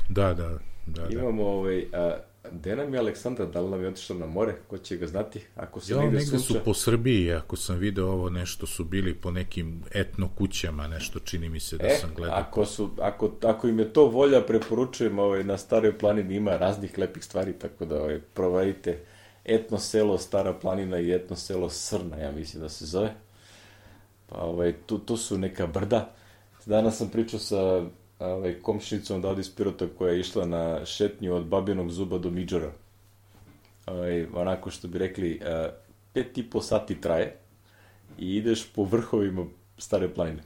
Da, da. da, da. Imamo ovaj, a, Gde nam je Aleksandar, da li nam je otišao na more? Ko će ga znati? Ako se ja, negde, negde su po Srbiji, ako sam video ovo nešto, su bili po nekim etno kućama, nešto čini mi se da e, sam gledao. Ako, su, ako, ako im je to volja, preporučujem, ovaj, na staroj planini ima raznih lepih stvari, tako da ovaj, proverite etno selo Stara planina i etno selo Srna, ja mislim da se zove. Pa ovaj, tu, tu su neka brda. Danas sam pričao sa ovaj, komšinicom da iz Pirota koja je išla na šetnju od Babinog zuba do Midžora. Ovaj, onako što bi rekli, uh, pet i po sati traje, i ideš po vrhovima stare planine.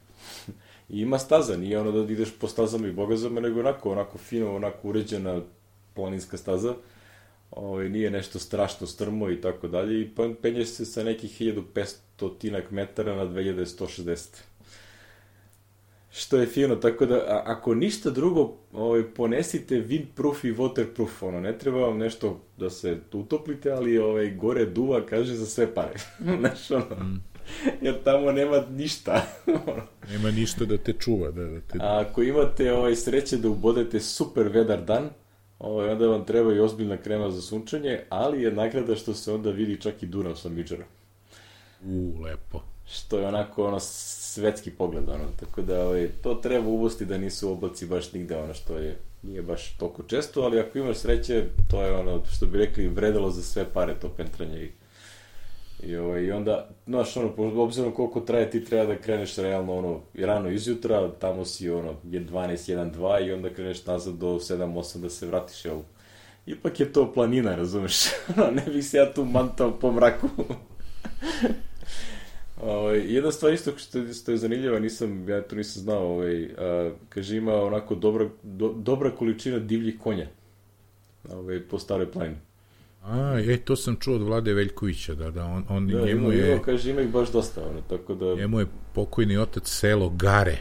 I ima staza, nije ono da ideš po stazama i bogazama, nego onako, onako fino, onako uređena planinska staza. Ovaj, nije nešto strašno strmo i tako dalje i penješ se sa nekih 1500 metara na 2160 što je fino, tako da a, ako ništa drugo, ovaj, ponesite windproof i waterproof, ono, ne treba vam nešto da se utoplite, ali ovaj, gore duva, kaže, za sve pare. Znaš, ono, mm. jer tamo nema ništa. nema ništa da te čuva. Da, da te... A ako imate ovaj, sreće da ubodete super vedar dan, ovaj, onda vam treba i ozbiljna krema za sunčanje, ali je nagrada što se onda vidi čak i Dunav sa Midžara. U, lepo. Što je onako ono svetski pogled, ono, tako da ovaj, to treba uvosti da nisu oblaci baš nigde, ono što je, nije baš toliko često, ali ako imaš sreće, to je ono, što bi rekli, vredalo za sve pare to pentranje i I, ovaj, I onda, znaš, ono, obzirom koliko traje, ti treba da kreneš realno, ono, rano izjutra, tamo si, ono, 12, 1, 2 i onda kreneš nazad do 7, 8 da se vratiš, jel? Ipak je to planina, razumeš? ne bih se ja tu mantao po mraku. Ovaj, jedna stvar isto što, je, što je zanimljiva, nisam, ja to nisam znao, ovaj, a, kaže ima onako dobra, do, dobra količina divljih konja ovaj, po staroj planini. A, e, to sam čuo od Vlade Veljkovića, da, da, on, on da, njemu ima, je... Ima, kaže, ima ih baš dosta, ono, tako da... Njemu je pokojni otac selo Gare,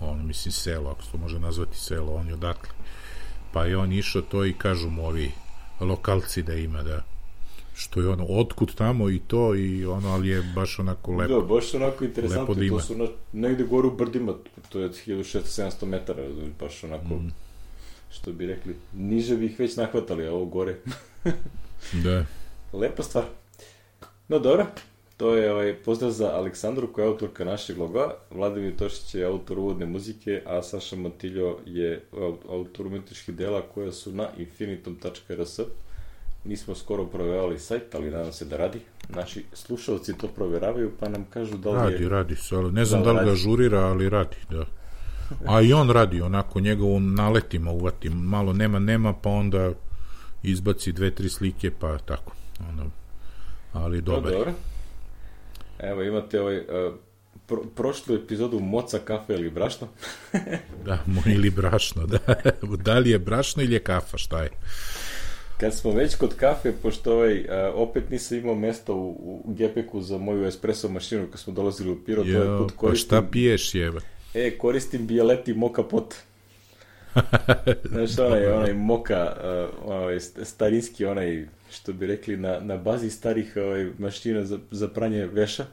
on, mislim, selo, ako se to može nazvati selo, on je odatle. Pa je on išao to i kažu mu ovi lokalci da ima, da, što je ono, otkud tamo i to i ono, ali je baš onako lepo. Da, baš onako interesantno, da to su na, negde gore u brdima, to je 1600-700 metara, baš onako, mm. što bi rekli, niže bih već nahvatali, a ovo gore. da. Lepa stvar. No dobro, to je ovaj, pozdrav za Aleksandru koja je autorka našeg loga, Vladimir Tošić je autor uvodne muzike, a Saša Matiljo je autor umetničkih dela koja su na infinitum.rs nismo skoro proverali sajt, ali nadam se da radi. Naši slušalci to proveravaju, pa nam kažu da li radi, je... Radi, radi se, ali ne znam da li, da li ga žurira, ali radi, da. A i on radi, onako, njegovu naletima uvati, malo nema, nema, pa onda izbaci dve, tri slike, pa tako. Ono, ali dobar. dobro. Evo, imate ovaj, uh, pro, prošlu epizodu Moca, kafe ili brašno? da, ili brašno, da. da li je brašno ili je kafa, šta je? Kad smo već kod kafe, pošto ovaj, opet nisam imao mesta u, u Gepeku za moju espresso mašinu kad smo dolazili u Piro, jo, to je put koristim... Pa šta piješ jeba? E, koristim Bialetti Moka Pot. Znaš, onaj, onaj Moka, uh, onaj starinski, onaj, što bi rekli, na, na bazi starih ovaj, mašina za, za pranje veša.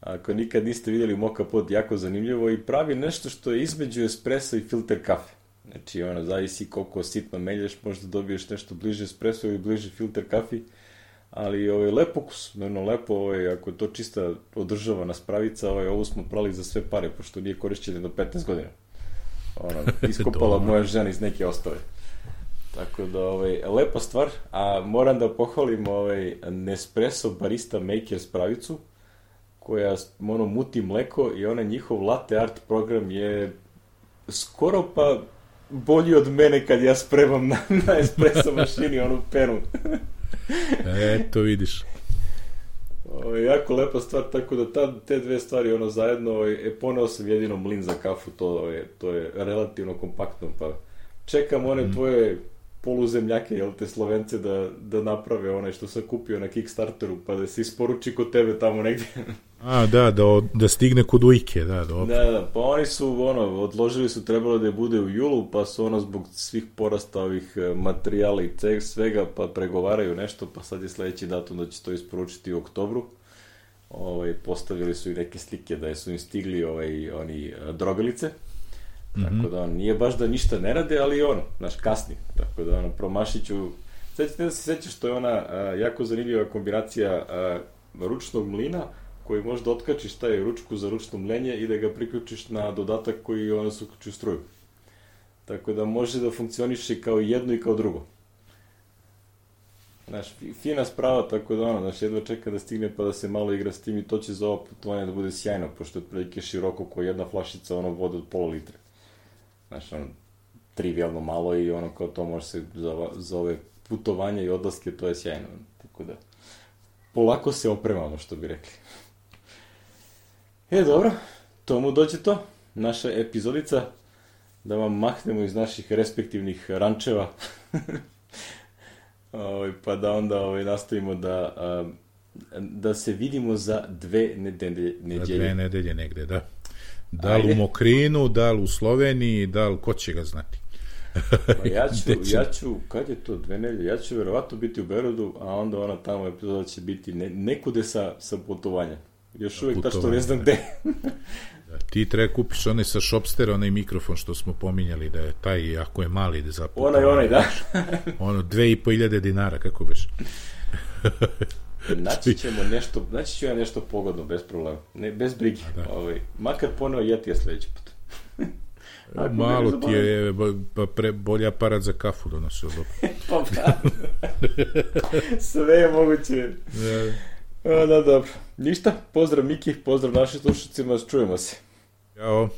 Ako nikad niste vidjeli Moka Pot, jako zanimljivo i pravi nešto što je između espressa i filter kafe. Znači, ono, zavisi koliko sitno melješ, možda dobiješ nešto bliže espresso ili bliže filter kafi, ali ovaj, lep ukus, ono, lepo, ovaj, ako je to čista održavana spravica, ovaj, ovo smo prali za sve pare, pošto nije korišćeno do 15 godina. Ono, iskopala moja žena iz neke ostave. Tako da, ovaj, lepa stvar, a moram da pohvalim ovaj, Nespresso Barista Maker spravicu, koja ono, muti mleko i onaj njihov latte art program je skoro pa bolji od mene kad ja spremam na, na espresso mašini onu penu. e, to vidiš. O, jako lepa stvar, tako da ta, te dve stvari ono zajedno, e, poneo sam jedino mlin za kafu, to je, to je relativno kompaktno, pa čekam one mm. tvoje poluzemljake, jel te Slovence, da, da naprave onaj što sam kupio na Kickstarteru, pa da se isporuči kod tebe tamo negdje. A, da, da, da stigne kod Ujke, da, dobro. Da, da, pa oni su, ono, odložili su, trebalo da je bude u julu, pa su, ono, zbog svih porasta ovih e, materijala i svega, pa pregovaraju nešto, pa sad je sledeći datum da će to isporučiti u oktobru. Ovaj, postavili su i neke slike da su im stigli ovaj, oni e, drogalice, Mm -hmm. Tako da on nije baš da ništa ne rade, ali ono, znaš, kasni. Tako da ono, promašiću... Sećate da se sećaš što je ona a, jako zanimljiva kombinacija a, ručnog mlina koji možeš da otkačiš taj ručku za ručno mlenje i da ga priključiš na dodatak koji ono se uključi u struju. Tako da može da funkcioniše kao jedno i kao drugo. Znaš, fina sprava, tako da ono, znaš, jedva čeka da stigne pa da se malo igra s tim i to će za ovo putovanje da bude sjajno, pošto je otprilike široko kao jedna flašica ono vode od pola litre. Znaš, ono, trivialno malo i ono kao to može se za, ove putovanja i odlaske, to je sjajno. Tako da, polako se opremamo, što bi rekli. E, dobro, tomu dođe to, naša epizodica, da vam mahnemo iz naših respektivnih rančeva, ovaj, pa da onda ovaj, nastavimo da, da se vidimo za dve nedelje. Za dve nedelje negde, da. Da li u Mokrinu, da li u Sloveniji, da li, ko će ga znati? pa ja ću, ja ću, kad je to, dve nedelje, ja ću verovatno biti u Berodu, a onda ona tamo epizoda će biti ne, nekude sa, sa putovanja. Još uvijek tačno ne znam gde. da, ti treba kupiš onaj sa Shopstera, onaj mikrofon što smo pominjali, da je taj, ako je mali, da za Onaj, onaj, da. ono, dve i po iljade dinara, kako beš. Naći ćemo nešto, naći ću ja nešto pogodno, bez problema. Ne, bez brige. Da. Ovaj, makar poneo jetija sledeći put. Ako Malo ti je pa pre, bolji aparat za kafu donosio dobro. pa da. Sve je moguće. Da. A, da, dobro. Ništa, pozdrav Miki, pozdrav našim slušacima, čujemo se. Ćao.